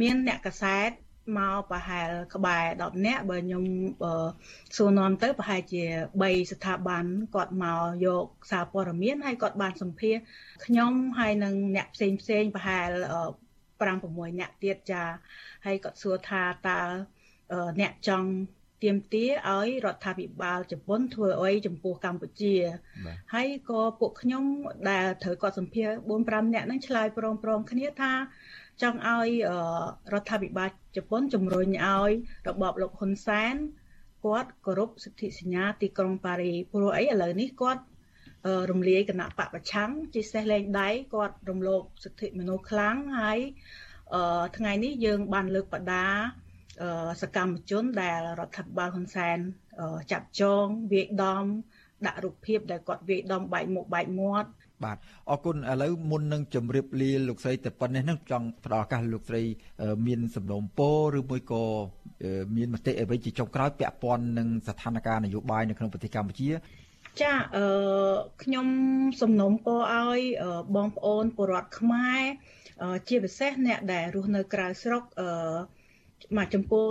មានអ្នកកសែតមកប្រហែលក្បែរ10នាក់បើខ្ញុំសួរនាំទៅប្រហែលជា3ស្ថាប័នគាត់មកយកសារព័ត៌មានហើយគាត់បានសម្ភាសខ្ញុំហើយនឹងអ្នកផ្សេងផ្សេងប្រហែល5 6នាក់ទៀតចាហើយគាត់សួរថាតើអ្នកចង់ ទៀមទាឲ្យរដ្ឋាភិបាលជប៉ុនធ្វើអីចំពោះកម្ពុជាហើយក៏ពួកខ្ញុំដែលត្រូវគាត់សម្ភារ4 5នាក់ហ្នឹងឆ្លើយព្រមព្រមគ្នាថាចង់ឲ្យរដ្ឋាភិបាលជប៉ុនជំរុញឲ្យរបបលោកហ៊ុនសែនគាត់គោរពសិទ្ធិសញ្ញាទីក្រុងប៉ារីព្រោះអីឥឡូវនេះគាត់រំលាយគណៈបពប្រឆាំងជាសេះលែងដៃគាត់រំលោភសិទ្ធិមនុស្សខ្លាំងហើយថ្ងៃនេះយើងបានលើកបដា សកម្មជនដែលរដ្ឋាភិបាលហ៊ុនសែនចាប់ចងវាយដំដាក់រូបភាពដែលគាត់វាយដំបែកមុខបែកមាត់បាទអរគុណឥឡូវមុននឹងជម្រាបលាលោកស្រីទៅប៉ុណ្ណេះនឹងចង់ផ្ដល់ឱកាសលោកស្រីមានសំណូមពរឬមួយក៏មានមតិអ្វីជាចុងក្រោយពាក់ព័ន្ធនឹងស្ថានភាពនយោបាយនៅក្នុងប្រទេសកម្ពុជាចាអឺខ្ញុំសំណូមពរឲ្យបងប្អូនពលរដ្ឋខ្មែរជាពិសេសអ្នកដែលរស់នៅក្រៅស្រុកអឺ មកចំពោះ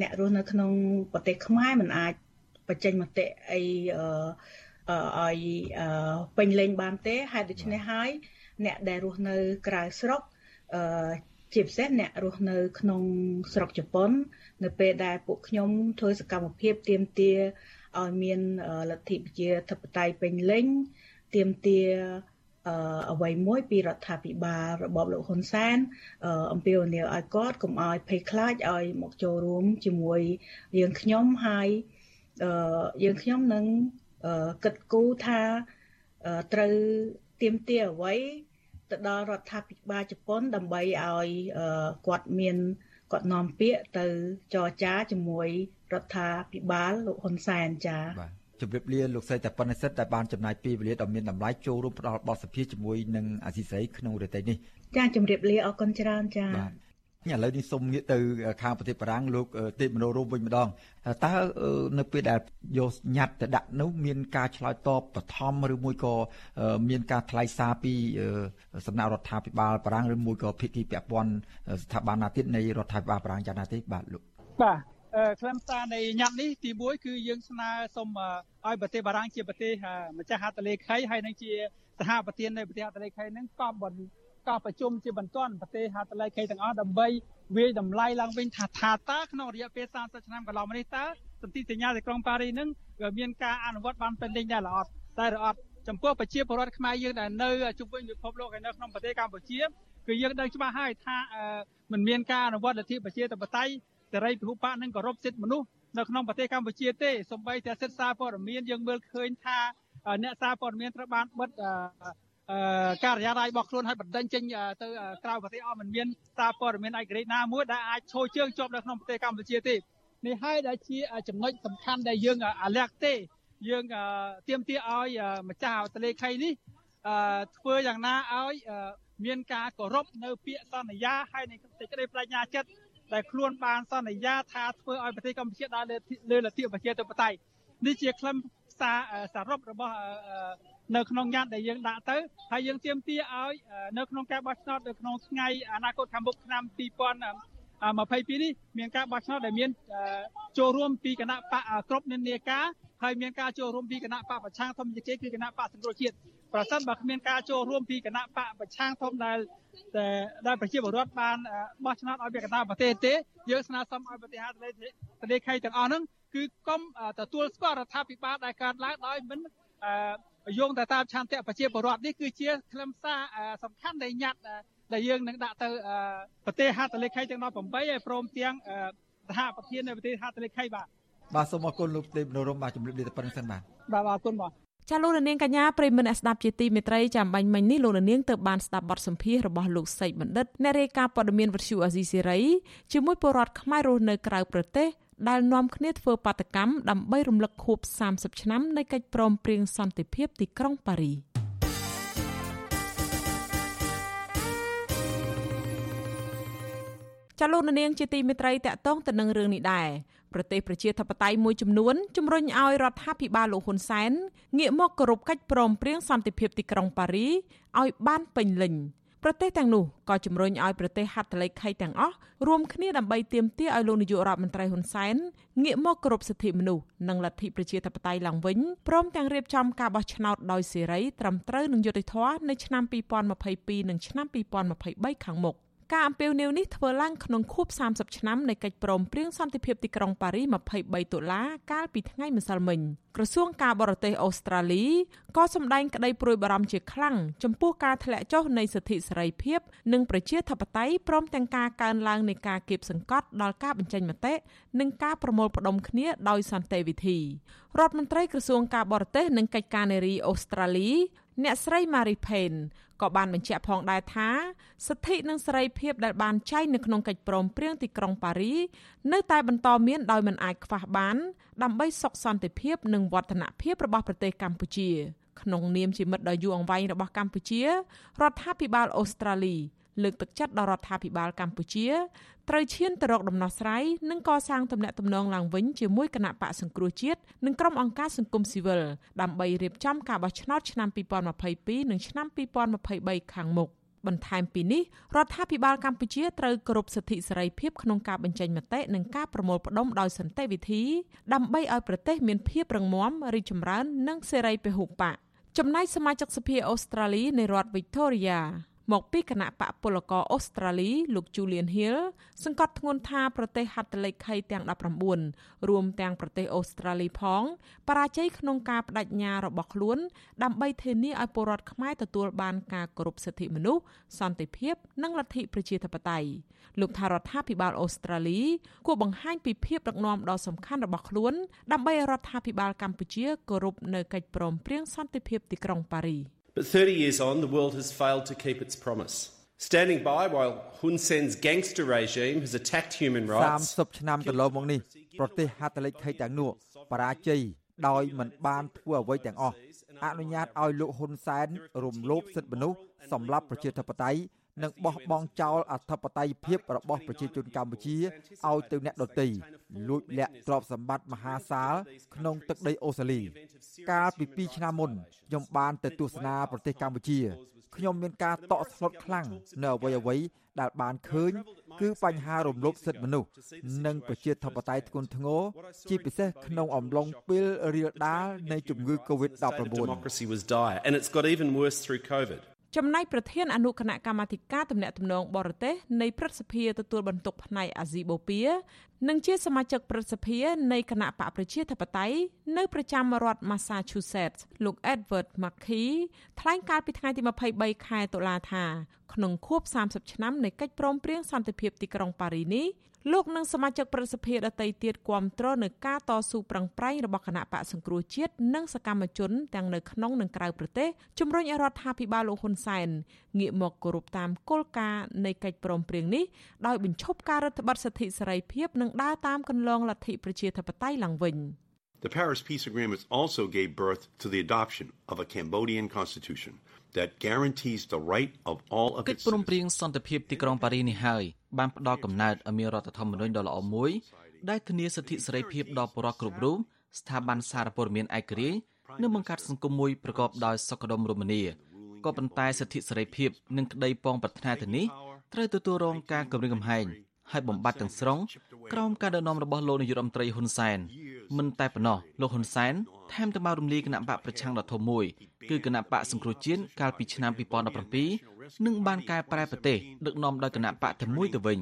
អ្នករស់នៅក្នុងប្រទេសខ្មែរមិនអាចបញ្ចេញមតិអីឲ្យពេញលេញបានទេហេតុដូច្នេះហើយអ្នកដែលរស់នៅក្រៅស្រុកជាពិសេសអ្នករស់នៅក្នុងស្រុកជប៉ុន នៅពេលដែលពួកខ្ញុំធ្វើសកម្មភាពទៀមទាឲ្យមានលទ្ធិប្រជាធិបតេយ្យពេញលេញទៀមទា អ្វីមួយពីរដ្ឋាភិបាលរបបលោកហ៊ុនសែនអំពាវនាវឲ្យគាត់កុំឲ្យភ័យខ្លាចឲ្យមកចូលរួមជាមួយយើងខ្ញុំហើយយើងខ្ញុំនឹងគិតគូរថាត្រូវទៀមទាអ្វីទៅដល់រដ្ឋាភិបាលជប៉ុន ដើម្បីឲ្យគាត់មានគាត់នាំពាក្យទៅចរចាជាមួយរដ្ឋាភិបាលលោកហ៊ុនសែនចា៎បាទ ជម្រាបលាលោកស្រីតែប៉ុណ្ណេះសិតដែលបានចំណាយពេលវេលាដ៏មានតម្លៃចូលរួមផ្ដល់បទសភាជាមួយនឹងអាស៊ីសេរីក្នុងរយៈនេះចាជម្រាបលាអរគុណច្រើនចាបាទឥឡូវនេះសូមងាកទៅខាងប្រទេសបារាំងលោកទេពមនោរមវិញម្ដងតើនៅពេលដែលយកញត្តិទៅដាក់នោះមានការឆ្លើយតបបឋមឬមួយក៏មានការថ្លែងសារពីសំណាក់រដ្ឋាភិបាលបារាំងឬមួយក៏ភាគីពាក់ព័ន្ធស្ថាប័នណាទៀតនៃរដ្ឋាភិបាលបារាំងយ៉ាងណាទេបាទលោកបាទ ខ្លឹមសារនៃញត្តិនេះទី1គឺយើងស្នើសុំឲ្យប្រទេសបារាំងជាប្រទេសម្ចាស់ហត្ថលេខីហើយនឹងជាសហប្រធាននៃប្រទេសហត្ថលេខីនឹងក៏បន្តក៏ប្រជុំជាបន្ទាន់ប្រទេសហត្ថលេខីទាំងអស់ដើម្បីវាយតម្លៃឡើងវិញថាថាតើក្នុងរយៈពេល30ឆ្នាំកន្លងមកនេះតើសន្ធិសញ្ញាទីក្រុងប៉ារីនឹងមានការអនុវត្តបានពេញលេញដែរឬអត់តែឬអត់ចំពោះប្រជាពលរដ្ឋខ្មែរយើងដែលនៅជុំវិញពិភពលោកហើយនៅក្នុងប្រទេសកម្ពុជាគឺយើងដឹងច្បាស់ហើយថាมันមានការអនុវត្តលទ្ធិប្រជាធិបតេយ្យ សេរីពហុបកនិងគោរពសិទ្ធិមនុស្សនៅក្នុងប្រទេសកម្ពុជាទេសូម្បីតែសិទ្ធិសារព័ត៌មានយើងមើលឃើញថាអ្នកសារព័ត៌មានត្រូវបានបិទការិយាល័យរបស់ខ្លួនឲ្យបណ្ដឹងចេញទៅក្រៅប្រទេសអស់មិនមានសារព័ត៌មានឯករាជ្យណាមួយដែលអាចឈរជើងជាប់នៅក្នុងប្រទេសកម្ពុជាទេនេះហើយដែលជាចំណុចសំខាន់ដែលយើងអាលាក់ទេយើងទៀមទាឲ្យម្ចាស់អតលេខីនេះធ្វើយ៉ាងណាឲ្យមានការគោរពនៅពាក្យសន្យាហើយនៃសេចក្តីប្រាជ្ញាចិត្ត ដែលខ្លួនបានសន្យាថាធ្វើឲ្យប្រទេសកម្ពុជាដើរលើលទ្ធិប្រជាធិបតេយ្យនេះជាខ្លឹមសារសរុបរបស់នៅក្នុងញត្តិដែលយើងដាក់ទៅហើយយើងទាមទារឲ្យនៅក្នុងការបោះឆ្នោតនៅក្នុងថ្ងៃអនាគតខាងមុខឆ្នាំ2000 22នេះមានការបោះឆ្នោតដែលមានចូលរួមពីគណៈបកគ្រប់និន្នាការហើយមានការចូលរួមពីគណៈបកប្រឆាំងធម្មជាតិគឺគណៈបកសង្គ្រោះជាតិ ប្រសិនបើគ្មានការចូលរួមពីគណៈបកប្រឆាំងធំដែលដែលប្រជាពលរដ្ឋបានបោះឆ្នោតឲ្យពាក់កណ្ដាលប្រទេសទេយើងស្នើសុំឲ្យប្រទេសហាទទលេខេទាំងអស់ហ្នឹងគឺកុំទទួលស្គាល់រដ្ឋាភិបាលដែលកើតឡើងដោយមិនយោងទៅតាមឆន្ទៈប្រជាពលរដ្ឋនេះគឺជាខ្លឹមសារសំខាន់ដែលញត្តិដែលយើងនឹងដាក់ទៅប្រទេសហត្ថលេខីទាំង18ហើយព្រមទាំងសហប្រធាននៃប្រទេសហត្ថលេខីបាទបាទសូមអរគុណលោកទេពនរមបាទជំរាបលាតែប៉ុណ្្នឹងសិនបាទបាទអរគុណបាទ ចាលោកនាងកញ្ញាប្រិមមអ្នកស្ដាប់ជាទីមេត្រីចាំបាញ់មិញនេះលោកនាងទៅបានស្ដាប់បទសម្ភាសរបស់លោកសេកបណ្ឌិតអ្នករាយការណ៍ព័ត៌មានវិទ្យុអាស៊ីសេរីជាមួយពលរដ្ឋខ្មែររស់នៅក្រៅប្រទេសដែលនាំគ្នាធ្វើបាតកម្មដើម្បីរំលឹកខួប30ឆ្នាំនៃកិច្ចព្រមព្រៀងសន្តិភាពទីក្រុងប៉ារីសចាលោកនាងជាទីមេត្រីតកតងទៅនឹងរឿងនេះដែរ ប្រទេសប្រជាធិបតេយ្យមួយចំនួនជំរុញឲ្យរដ្ឋាភិបាលលោកហ៊ុនសែនងាកមកគោរពកិច្ចព្រមព្រៀងសន្តិភាពទីក្រុងប៉ារីឲ្យបានពេញលេញប្រទេសទាំងនោះក៏ជំរុញឲ្យប្រទេសហត្ថលេខីទាំងអស់រួមគ្នាដើម្បីទាមទារឲ្យលោកនាយករដ្ឋមន្ត្រីហ៊ុនសែនងាកមកគោរពសិទ្ធិមនុស្សនិងលទ្ធិប្រជាធិបតេយ្យឡើងវិញព្រមទាំងរៀបចំការបោះឆ្នោតដោយសេរីត្រឹមត្រូវនិងយុត្តិធម៌នៅឆ្នាំ2022និងឆ្នាំ2023ខាងមុខ។ ការអំពាវនាវនេះធ្វើឡើងក្នុងខួប30ឆ្នាំនៃកិច្ចព្រមព្រៀងសន្តិភាពទីក្រុងប៉ារី23តុលាកាលពីថ្ងៃម្សិលមិញក្រសួងការបរទេសអូស្ត្រាលីក៏សម្ដែងក្តីព្រួយបារម្ភជាខ្លាំងចំពោះការធ្លាក់ចុះនៃសិទ្ធិសេរីភាព និងប្រជាធិបតេយ្យព្រមទាំងការកើនឡើងនៃការគៀបសង្កត់ដល់ការបញ្ចេញមតិនិងការប្រមូលផ្ដុំគ្នាដោយសន្តិវិធីរដ្ឋមន្ត្រីក្រសួងការបរទេសនិងកិច្ចការនារីអូស្ត្រាលី អ្នកស្រី Marie Payne ក៏បានបញ្ជាក់ផងដែរថាសិទ្ធិនិងសេរីភាពដែលបានចែងនៅក្នុងកិច្ចព្រមព្រៀងទីក្រុងប៉ារីនៅតែបន្តមានដោយមិនអាចខ្វះបាន ដើម្បីសុខសន្តិភាពនិងវឌ្ឍនភាពរបស់ប្រទេសកម្ពុជាក្នុងនាមជាមិត្តដ៏យូរអង្វែងរបស់កម្ពុជារដ្ឋាភិបាលអូស្ត្រាលី លើកទឹកចិត្តដល់រដ្ឋាភិបាលកម្ពុជាត្រូវឈានទៅរកដំណោះស្រាយនិងកសាងទំនាក់ទំនងឡើងវិញជាមួយគណៈបកសង្គ្រោះជាតិនិងក្រុមអង្គការសង្គមស៊ីវិលដើម្បីរៀបចំការបោះឆ្នោតឆ្នាំ2022និងឆ្នាំ2023ខាងមុខបន្ថែមពីនេះរដ្ឋាភិបាលកម្ពុជាត្រូវគោរពសិទ្ធិសេរីភាពក្នុងការបញ្ចេញមតិនិងការប្រមូលផ្ដុំដោយសន្តិវិធីដើម្បីឲ្យប្រទេសមានភាពរឹងមាំរីកចម្រើននិងសេរីពហុបកចំណែកសមាជិកសភាអូស្ត្រាលីនៃរដ្ឋ Victoria មកពីគណៈបកពលករអូស្ត្រាលីលោក Julian Hill សង្កត់ធ្ងន់ថាប្រទេសហត្ថលេខីទាំង19រួមទាំងប្រទេសអូស្ត្រាលីផងបរាជ័យក្នុងការបដិញ្ញារបស់ខ្លួន ដើម្បីធានាឲ្យពលរដ្ឋខ្មែរទទួលបានការគោរពសិទ្ធិមនុស្សសន្តិភាព និងលទ្ធិប្រជាធិបតេយ្យលោកថារដ្ឋាភិបាលអូស្ត្រាលីគួរបង្ហាញពីភាពដឹកនាំដ៏សំខាន់របស់ខ្លួន ដើម្បីឲ្យរដ្ឋាភិបាលកម្ពុជាគោរពនៅកិច្ចព្រមព្រៀងសន្តិភាពទីក្រុងប៉ារីស But 30 years on, the world has failed to keep its promise. Standing by while Hun Sen's gangster regime has attacked human rights. 30ឆ្នាំកន្លងមកនេះប្រទេសហត្ថលេខីទាំងនោះបរាជ័យដោយមិនបានធ្វើអ្វីទាំងអស់អនុញ្ញាតឲ្យលោកហ៊ុនសែនរំលោភសិទ្ធិមនុស្សសម្រាប់ប្រជាធិបតេយ្យ និងបោះបង់ចោលអធិបតេយ្យភាពរបស់ប្រជាជនកម្ពុជាឲ្យទៅអ្នកដទៃលួចលាក់ទ្រព្យសម្បត្តិមហាសាលក្នុងទឹកដីអូស្ត្រាលី កាលពី2ឆ្នាំមុនខ្ញុំបានទៅទស្សនាប្រទេសកម្ពុជាខ្ញុំមានការតក់ស្លុតខ្លាំងនៅអ្វីអ្វីដែលបានឃើញ គឺបញ្ហារំលោភសិទ្ធិមនុស្សនិងប្រជាធិបតេយ្យធ្ងន់ធ្ងរជាពិសេសក្នុងអំឡុងពេលរាលដាលនៃជំងឺ Covid-19 ចំណែកប្រធានអនុគណៈកម្មាធិការទំនាក់ទំនងបរទេសនៃព្រឹទ្ធសភាទទួលបន្ទុកផ្នែកអាស៊ីបូព៌ានិងជាសមាជិកព្រឹទ្ធសភានៃគណៈបកប្រជាធិបតេយ្យនៅប្រចាំរដ្ឋ Massachusetts លោក Edward Markey ថ្លែងកាលពីថ្ងៃទី23ខែតុលាថាក្នុងខួប30ឆ្នាំនៃកិច្ចព្រមព្រៀងសន្តិភាពទីក្រុងប៉ារីនេះ លោកនិងសមាជិកប្រសិទ្ធភាពដទៃទៀតគាំទ្រនៅការតស៊ូប្រឹងប្រែងរបស់គណៈបកសង្គ្រោះជាតិនិងសកម្មជនទាំងនៅក្នុងនិងក្រៅប្រទេសជំរុញឲ្យរដ្ឋាភិបាលលោកហ៊ុនសែនងាកមកគោរពតាមគោលការណ៍នៃកិច្ចព្រមព្រៀងនេះដោយបញ្ឈប់ការរដ្ឋបတ်សិទ្ធិសេរីភាពនិងដើរតាមគន្លងលទ្ធិប្រជាធិបតេយ្យឡើងវិញ The Paris Peace Agreement also gave birth to the adoption of a Cambodian constitution that guarantees the right of all of its កិច្ចព្រមព្រៀងសន្តិភាពទីក្រុងប៉ារីនេះហើយបានផ្ដល់កំណើតឲ្យមានរដ្ឋធម្មនុញ្ញដ៏ល្អមួយដែលធានាសិទ្ធិសេរីភាពដល់ប្រជាពលរដ្ឋគ្រប់រូបស្ថាប័នសារព័ត៌មានឯករាជ្យនិងបង្កើតសង្គមមួយប្រកបដោយសុខដុមរមនាក៏ប៉ុន្តែសិទ្ធិសេរីភាពនិងក្តីប៉ងប្រាថ្នាទៅនេះត្រូវទទួលរងការគំរាមកំហែងហើយបំបត្តិទាំងស្រុងក្រោមការដឹកនាំរបស់លោកនាយករដ្ឋមន្ត្រីហ៊ុនសែនមិនតែប៉ុណ្ណោះលោកហ៊ុនសែនថែមទាំងបានរំលាយគណៈបកប្រឆាំងដ៏ធំមួយ គឺគណៈបកសង្គ្រោះជាតិកាលពីឆ្នាំ2017និងបានកែប្រែប្រទេសដឹកនាំដោយគណៈបកតែមួយទៅវិញ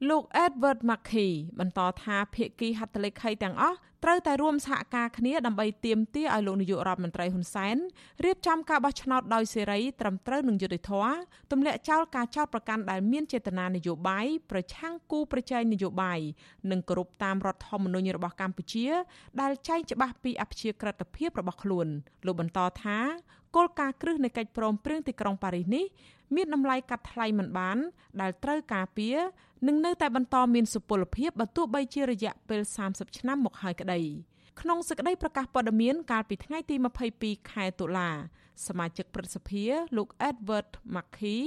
Cambodia into a one party state លោក Edward Mackey បន្តថាភាគីហត្ថលេខីទាំងអស់ត្រូវតែរួមសហការគ្នាដើម្បីទាមទារឲ្យលោកនាយករដ្ឋមន្ត្រីហ៊ុនសែនរៀបចំការបោះឆ្នោតដោយសេរីត្រឹមត្រូវនឹងយុត្តិធម៌ទម្លាក់ចោលការចោទប្រកាន់ដែលមានចេតនានយោបាយប្រឆាំងគូប្រជែងនយោបាយនិងគោរពតាមរដ្ឋធម្មនុញ្ញរបស់កម្ពុជា ដែលចែងច្បាស់ពីអព្យាក្រឹតភាពរបស់ខ្លួន លោកបន្តថាគោលការណ៍គ្រឹះនៃកិច្ចព្រមព្រៀងទីក្រុងប៉ារីសនេះមានតម្លៃកាត់ថ្លៃមិនបាន ដែលត្រូវការពារនឹងនៅតែបន្តមានសុពលភាពបើទោះបីជារយៈពេល30ឆ្នាំមកហើយក្តីក្នុងសេចក្តីប្រកាសព័ត៌មានកាលពីថ្ងៃទី22ខែតុលាសមាជិកព្រឹទ្ធសភាលោក Edward Mackey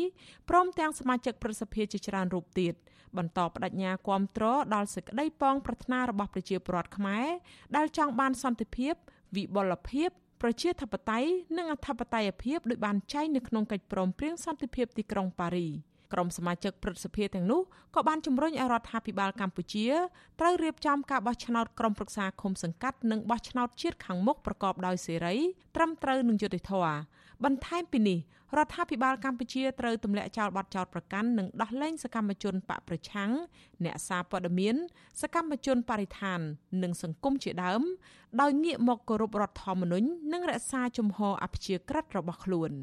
ព្រមទាំងសមាជិកព្រឹទ្ធសភាជាច្រើនរូបទៀតបន្តបដិញ្ញាគាំទ្រដល់សេចក្តីប៉ងប្រាថ្នារបស់ប្រជាពលរដ្ឋខ្មែរដែលចង់បានសន្តិភាពវិបុលភាព ប្រជាធិបតេយ្យនិងអធិបតេយ្យភាពដោយបានចែងនៅក្នុងកិច្ចព្រមព្រៀងសន្តិភាពទីក្រុងប៉ារីក្រុមសមាជិកព្រឹទ្ធសភាទាំងនោះក៏បានជំរុញឲ្យរដ្ឋាភិបាលកម្ពុជាត្រូវរៀបចំការបោះឆ្នោតក្រុមប្រឹក្សាឃុំសង្កាត់និងបោះឆ្នោតជាតិខាងមុខប្រកបដោយសេរីត្រឹមត្រូវនិងយុត្តិធម៌ បន្ថែមពីនេះរដ្ឋាភិបាលកម្ពុជាត្រូវទម្លាក់ចោលបទចោទប្រកាន់និងដោះលែងសកម្មជនបកប្រឆាំងអ្នកសារព័ត៌មាន សកម្មជនបរិស្ថាន និងសង្គមជាដើម ដោយងាកមកគោរពរដ្ឋធម្មនុញ្ញនិងរក្សាជំហរអព្យាក្រឹតរបស់ខ្លួន។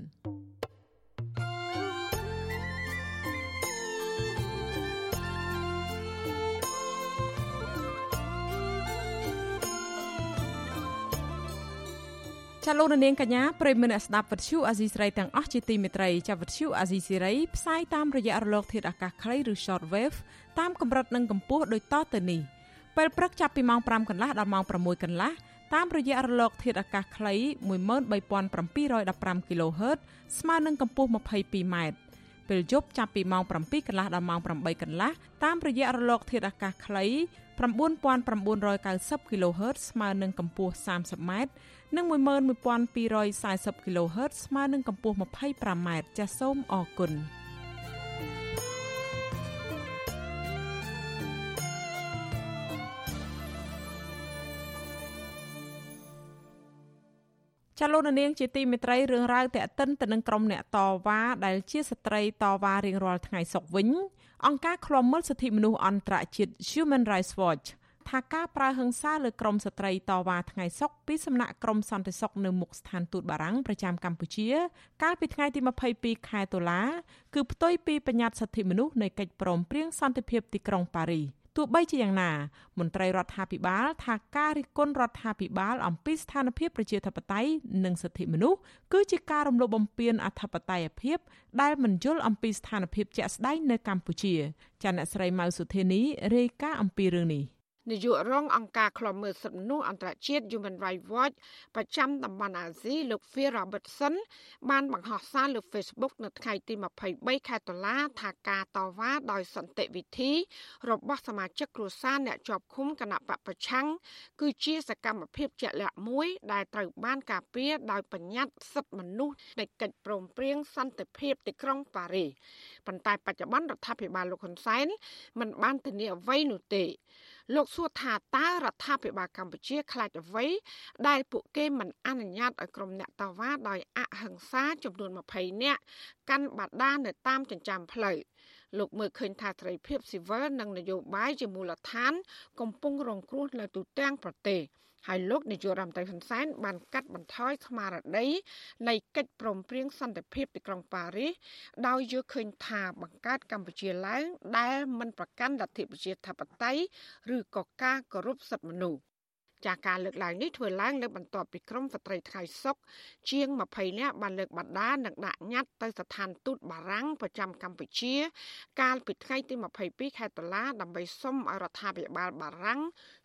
ចាលោកនាងកញ្ញាប្រិយមិត្តអ្នកស្ដាប់វិទ្យុអាស៊ីសេរីទាំងអស់ជាទីមេត្រីចាវិទ្យុអាស៊ីសេរីផ្សាយតាមរយៈរលកធាតុអាកាសខ្លីឬ short wave តាមកម្រិតនិងកម្ពស់ដូចតទៅនេះពេលព្រឹកចាប់ពីម៉ោង5កន្លះដល់ម៉ោង6កន្លះតាមរយៈរលកធាតុអាកាសខ្លី13715 kHz ស្មើនឹងកម្ពស់ 22m ពេលយប់ចាប់ពីម៉ោង7កន្លះដល់ម៉ោង8កន្លះតាមរយៈរលក ធាតុអាកាសខ្លី9990 kHz ស្មើនឹងកម្ពស់ 30m និង11240 kHz ស្មើនឹងកម្ពស់ 25m ចាសសូមអរគុណ ចលនានាងជាទីមេត្រីរឿងរ៉ាវតាក់ទិនទៅនឹងក្រុមអ្នកតវ៉ាដែលជាស្ត្រីតវ៉ារៀងរាល់ថ្ងៃសុកវិញអង្គការឃ្លាំមើលសិទ្ធិមនុស្សអន្តរជាតិ Human Rights Watch ថាការប្រើហិង្សាលើក្រុមស្ត្រីតវ៉ាថ្ងៃសុកពីសំណាក់ក្រុមសន្តិសុខនៅមុខស្ថានទូតបារាំងប្រចាំកម្ពុជា កាលពីថ្ងៃទី22ខែតុលាគឺផ្ទុយពីបញ្ញត្តិសិទ្ធិមនុស្សនៃកិច្ចព្រមព្រៀងសន្តិភាពទីក្រុងប៉ារីស ទោះបីជាយ៉ាងណាមន្ត្រីរដ្ឋាភិបាល ថាការរិះគន់រដ្ឋាភិបាល អំពីស្ថានភាពប្រជាធិបតេយ្យនិងសិទ្ធិមនុស្សគឺជាការរំលោភបំពានអធិបតេយ្យភាពដែលមិនយល់អំពីស្ថានភាពជាក់ស្ដែងនៅកម្ពុជាចាអ្នកស្រីម៉ៅសុធានីរាយការណ៍អំពីរឿងនេះ នាយករងអង្គការឃ្លាំមើលសិទ្ធិមនុស្សអន្តរជាតិ Human Rights Watch ប្រចាំតំបន់អាស៊ីលោក Phil Robertson បានបង្ហោះសារលើ Facebook នៅថ្ងៃទី23ខែតុលាថាការតវ៉ាដោយសន្តិវិធី របស់សមាជិកគ្រួសារអ្នកជាប់ឃុំគណៈបពប្រឆាំងគឺជាសកម្មភាពជាក់លាក់មួយ ដែលត្រូវបានការពារដោយបញ្ញត្តិសិទ្ធិមនុស្សនៃកិច្ចព្រមព្រៀងសន្តិភាពទីក្រុងប៉ារីសប៉ុន្តែបច្ចុប្បន្នរដ្ឋាភិបាលលោកហ៊ុនសែនមិនបានធានាអ្វីនោះទេ លោកសួរថាតើរដ្ឋាភិបាលកម្ពុជាខ្លាចអ្វីដែលពួកគេមិនអនុញ្ញាតឲ្យក្រុមអ្នកតវ៉ាដោយអហិង្សាចំនួន20នាក់កាន់បដានៅតាមចិញ្ចើមផ្លូវលោកមើលឃើញថាត្រីភិបស៊ីវិលនិងនយោបាយជាមូលដ្ឋាន កំពុងរងគ្រោះនៅទូទាំងប្រទេស ហើយលោកនាយករដ្ឋមន្ត្រីហ៊ុនសែនបានកាត់បន្ថយស្មារតីនៃកិច្ចព្រមព្រៀងសន្តិភាពទីក្រុងប៉ារីសដោយយល់ឃើញថាបង្កើតកម្ពុជាឡើងដែលមិនប្រកាន់លទ្ធិប្រជាធិបតេយ្យឬក៏ការគោរពសិទ្ធិមនុស្ស ចាការលើកឡើងនេះធ្វើឡើងនៅបន្ទាប់ពីក្រមស្ត្រីថ្ងៃសុកជាង20នាក់បានលើកបដានិងដាក់ញត្តិទៅស្ថានទូតបារាំងប្រចាំកម្ពុជា កាលពីថ្ងៃទី22ខែតុលាដើម្បីសុំឲ្យរដ្ឋាភិបាលបារាំង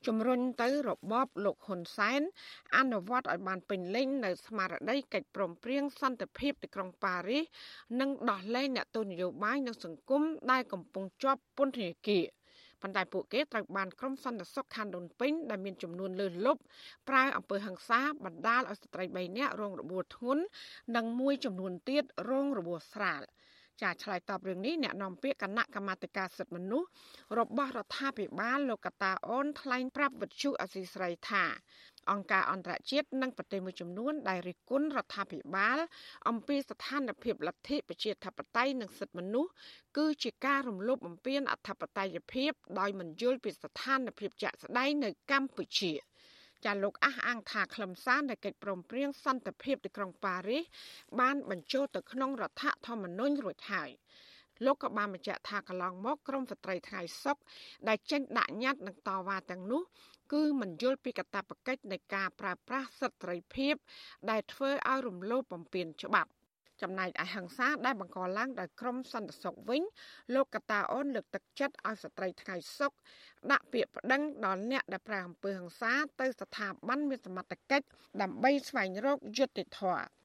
ជំរុញទៅរបបលោកហ៊ុនសែនអនុវត្តឲ្យបានពេញលេញនៅស្មារតីកិច្ចព្រមព្រៀងសន្តិភាពទីក្រុងប៉ារីសនិងដោះលែងអ្នកទោសនយោបាយនិងសង្គមដែលកំពុងជាប់ពន្ធនាគារ ប៉ុន្តែពួកគេត្រូវបានក្រុមសន្តិសុខខណ្ឌដូនពេញដែលមានចំនួនលើសលប់ប្រើអំពើហិង្សាបណ្ដាលឲ្យស្ត្រី3នាក់រងរបួសធ្ងន់និងមួយចំនួនទៀតរងរបួសស្រាល ចាឆ្លើយតបរឿងនេះអ្នកនាំពាក្យគណៈកម្មាធិការសិទ្ធិមនុស្សរបស់រដ្ឋាភិបាលលោកកតាអូនថ្លែងប្រាប់វិទ្យុអសីស្រីថាអង្គការអន្តរជាតិនិងប្រទេសមួយចំនួនដែលរិះគន់រដ្ឋាភិបាល អំពីស្ថានភាពលទ្ធិប្រជាធិបតេយ្យនិងសិទ្ធិមនុស្សគឺជាការរំលោភបំពានអធិបតេយ្យភាពដោយមិនយល់ពីស្ថានភាពជាក់ស្ដែងនៅកម្ពុជា ចាលោកអះអាងថាខ្លឹមសារនៃកិច្ចព្រមព្រៀងសន្តិភាពទីក្រុងប៉ារីសបានបញ្ចូលទៅក្នុងរដ្ឋធម្មនុញ្ញរួចហើយលោកក៏បានបញ្ជាក់ថាកន្លងមកក្រមស្ត្រីថ្ងៃសុកដែលចេញដាក់ញត្តិនឹងតវ៉ាទាំងនោះគឺមិនយល់ពីកាតព្វកិច្ចនៃការប្រើប្រាស់សិទ្ធិសេរីភាព ដែលធ្វើឲ្យរំលោភបំពានច្បាប់ ចំណែកឯហ ংস ាដែលបង្កឡើងដោយក្រមសន្តិសុខវិញលោកកតាអូនលើកទឹកចិត្តឲ្យស្ត្រីថ្ងៃសុកដាក់ពាក្យប្តឹងដល់អ្នកដែលប្រាអំពើហ ংস ាទៅស្ថាប័នមានសមត្ថកិច្ចដើម្បីស្វែងរកយុត្តិធម៌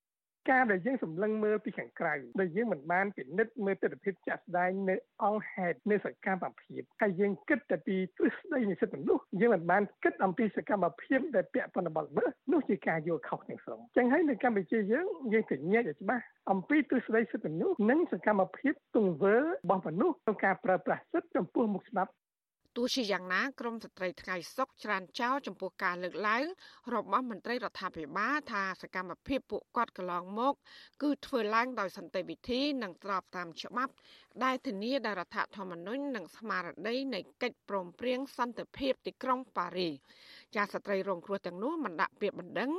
ការដែលយើងសម្លឹងមើលពីខាងក្រៅដែលយើងមិនបានពិនិត្យមើលទស្សនវិជ្ជាចាស់ស្ដែងនៅអង្គហេតុនៃសកម្មភាពហើយយើងគិតតែពីទ្រឹស្ដីនៃសិទ្ធិមនុស្សយើងមិនបានគិតអំពីសកម្មភាពដែលពាក់ព័ន្ធនឹងបទល្មើសនោះជាការយល់ខុសទាំងស្រុងចឹងហើយនៅកម្ពុជាយើងយើងកញ្ញាឲ្យច្បាស់អំពីទ្រឹស្ដីសិទ្ធិមនុស្សនិងសកម្មភាពទង្វើរបស់មនុស្សក្នុងការប្រើប្រាស់សិទ្ធិចំពោះមុខច្បាប់ ទោះជាយ៉ាងណាក្រមស្ត្រីថ្ងៃសុកច្រានចោលចំពោះការលើកឡើងរបស់មន្ត្រីរដ្ឋាភិបាលថាសកម្មភាពពួកគាត់កន្លងមក គឺធ្វើឡើងដោយសន្តិវិធីនិងស្របតាមច្បាប់ ដែលធានាដោយរដ្ឋធម្មនុញ្ញនិងស្មារតីនៃកិច្ចព្រមព្រៀងសន្តិភាពទីក្រុងប៉ារីសចាស្ត្រីរងគ្រោះទាំងនោះមិនដាក់ពាក្យបណ្ដឹង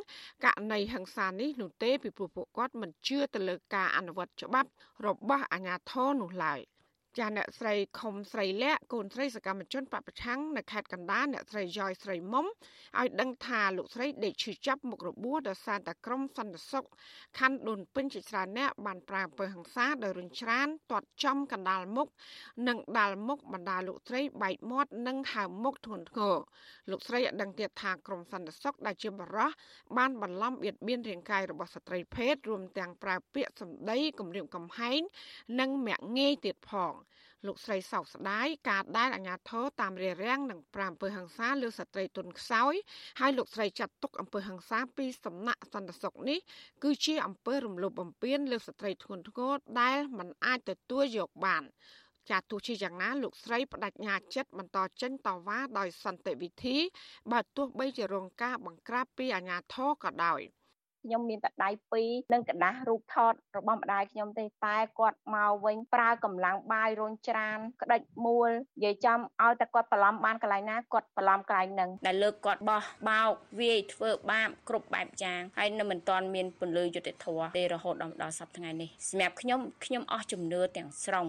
ករណីហិង្សានេះនោះទេពីព្រោះពួកគាត់មិនជឿទៅលើការអនុវត្តច្បាប់របស់អាជ្ញាធរនោះឡើយ។ ចាអ្នកស្រីខុំស្រីលក្ខកូនស្រីសកម្មជនបពប្រឆាំងនៅខេត្តកណ្ដាលអ្នកស្រីយ៉យស្រីមុំឲ្យដឹងថាលោកស្រីដេកឈឺចាប់មុខរបួសដោយសារតែក្រុមសន្តិសុខខណ្ឌដូនពេញជាច្រើនអ្នកបានប្រើអំពើហិង្សាដោយរុញច្រានទាត់ចំកណ្ដាលមុខនិងដាល់មុខបណ្ដាលោកស្រីបែកមាត់និងហើមមុខធ្ងន់ធ្ងរលោកស្រីឲ្យដឹងទៀតថាក្រុមសន្តិសុខដែលជាបរោះបានបន្លំបៀតបៀនរាងកាយរបស់ស្ត្រីភេទរួមទាំងប្រើពាក្យសម្ដីគំរាមកំហែងនិងមាក់ងាយទៀតផង លោកស្រីសោកស្ដាយការដែលអាញាធរតាមរារាំងនឹងប្រាំអំពើហិង្សាលើស្ត្រីទុនខ្សោយហើយលោកស្រីចាត់ទុកអំពើហិង្សាពីសំណាក់សន្តិសុខនេះគឺជាអំពើរំលោភបំពានលើស្ត្រីធ្ងន់ធ្ងរដែលមិនអាចទទួលយកបានចាទោះជាយ៉ាងណាលោកស្រីបដិញ្ញាចិត្តបន្តចេញតវ៉ាដោយសន្តិវិធីបើទោះបីជារងការបង្ក្រាបពីអាជ្ញាធរក៏ដោយ។ ខ្ញុំមានតែដៃពីរនិងกระดาษរូបថតរបស់ម្ដាយខ្ញុំទេតែគាត់មកវិញប្រើកម្លាំងបាយរុញច្រានក្តិចមួលនិយាយចំឲ្យតែគាត់បន្លំបានកន្លែងណាគាត់បន្លំកន្លែងហ្នឹងដែលលើកគាត់បោះបោកវាយធ្វើបាបគ្រប់បែបយ៉ាងហើយនៅមិនទាន់មានពលិយុទ្ធធរទេរហូតដល់ដល់សប្តាហ៍ថ្ងៃនេះសម្រាប់ខ្ញុំខ្ញុំអស់ជំនឿទាំងស្រុង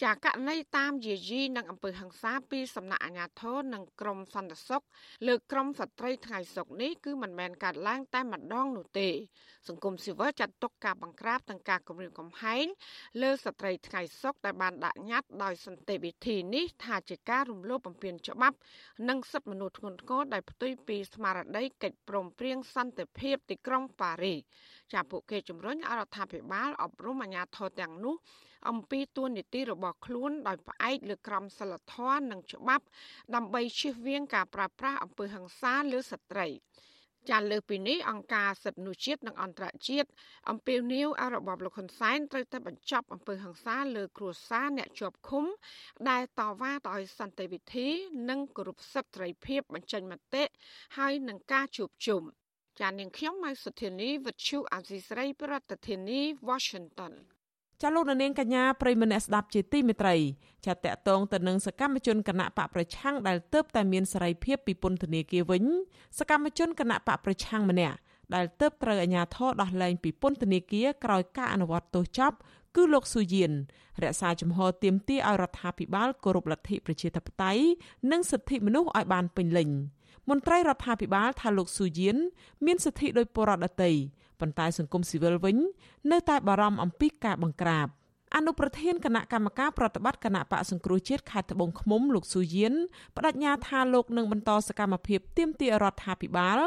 ចាករណីតាមយាយីនិងអំពើហិង្សាពីសំណាក់អាជ្ញាធរនិងក្រមសន្តិសុខលើក្រមស្ត្រីថ្ងៃសុកនេះគឺមិនមែនកើតឡើងតែម្ដងនោះទេ សង្គមស៊ីវិលចាត់ទុកការបង្ក្រាបទាំងការគំរាមកំហែងលើស្ត្រីថ្ងៃសុកដែលបានដាក់ញត្តិដោយសន្តិវិធីនេះថាជាការរំលោភបំពានច្បាប់ និងសិទ្ធិមនុស្សធ្ងន់ធ្ងរដែលផ្ទុយពីស្មារតីកិច្ចព្រមព្រៀងសន្តិភាពទីក្រុងប៉ារីស ចាពួកគេជំរុញឲ្យរដ្ឋាភិបាលអប់រំអាជ្ញាធរទាំងនោះ អំពីទួនាទីរបស់ខ្លួនដោយផ្អែកលើក្រមសីលធម៌និងច្បាប់ ដើម្បីជៀសវាងការប្រើប្រាស់អំពើហិង្សាលើស្ត្រីចាលើពីនេះអង្គការសិទ្ធិមនុស្សជាតិនិងអន្តរជាតិអំពាវនាវឲ្យរបបលោកហ៊ុនសែនត្រូវតែបញ្ចប់អំពើហិង្សាលើគ្រួសារអ្នកជាប់ឃុំ ដែលតវ៉ាដោយសន្តិវិធី និងគោរពសិទ្ធិសេរីភាពបញ្ចេញមតិហើយនឹងការជួបជុំ ចាននាងខ្ញុំម៉ៃសុធានីវិទ្យុអាស៊ីស្រី ប្រធានាធិបតី Washington ចាលោកនាងកញ្ញាប្រិមនៈស្ដាប់ជាទីមេត្រីចាតកតងទៅនឹងសកម្មជនគណៈបកប្រឆាំងដែលទៅតែមានសេរីភាពពីពន្ធនាគារវិញសកម្មជនគណៈបកប្រឆាំងម្នាក់ដែលទៅត្រូវអាជ្ញាធរដោះលែងពីពន្ធនាគារក្រោយការអនុវត្តទោសចាប់គឺលោកស៊ូយៀនរក្សាជំហរទៀមទាឲ្យរដ្ឋាភិបាលគោរពលទ្ធិប្រជាធិបតេយ្យនិងសិទ្ធិមនុស្សឲ្យបានពេញលេញ មន្ត្រីរដ្ឋាភិបាលថាលោកស៊ូយៀនមានសិទ្ធិដោយពលរដ្ឋដទៃប៉ុន្តែសង្គមស៊ីវិលវិញ នៅតែបារម្ភអំពីការបង្ក្រាបអនុប្រធានគណៈកម្មការប្រតិបត្តិគណៈបកសង្គ្រោះជាតិខេត្តត្បូងឃ្មុំលោកស៊ូយៀនបដិញ្ញាថាលោកនឹងបន្តសកម្មភាពទាមទាររដ្ឋាភិបាល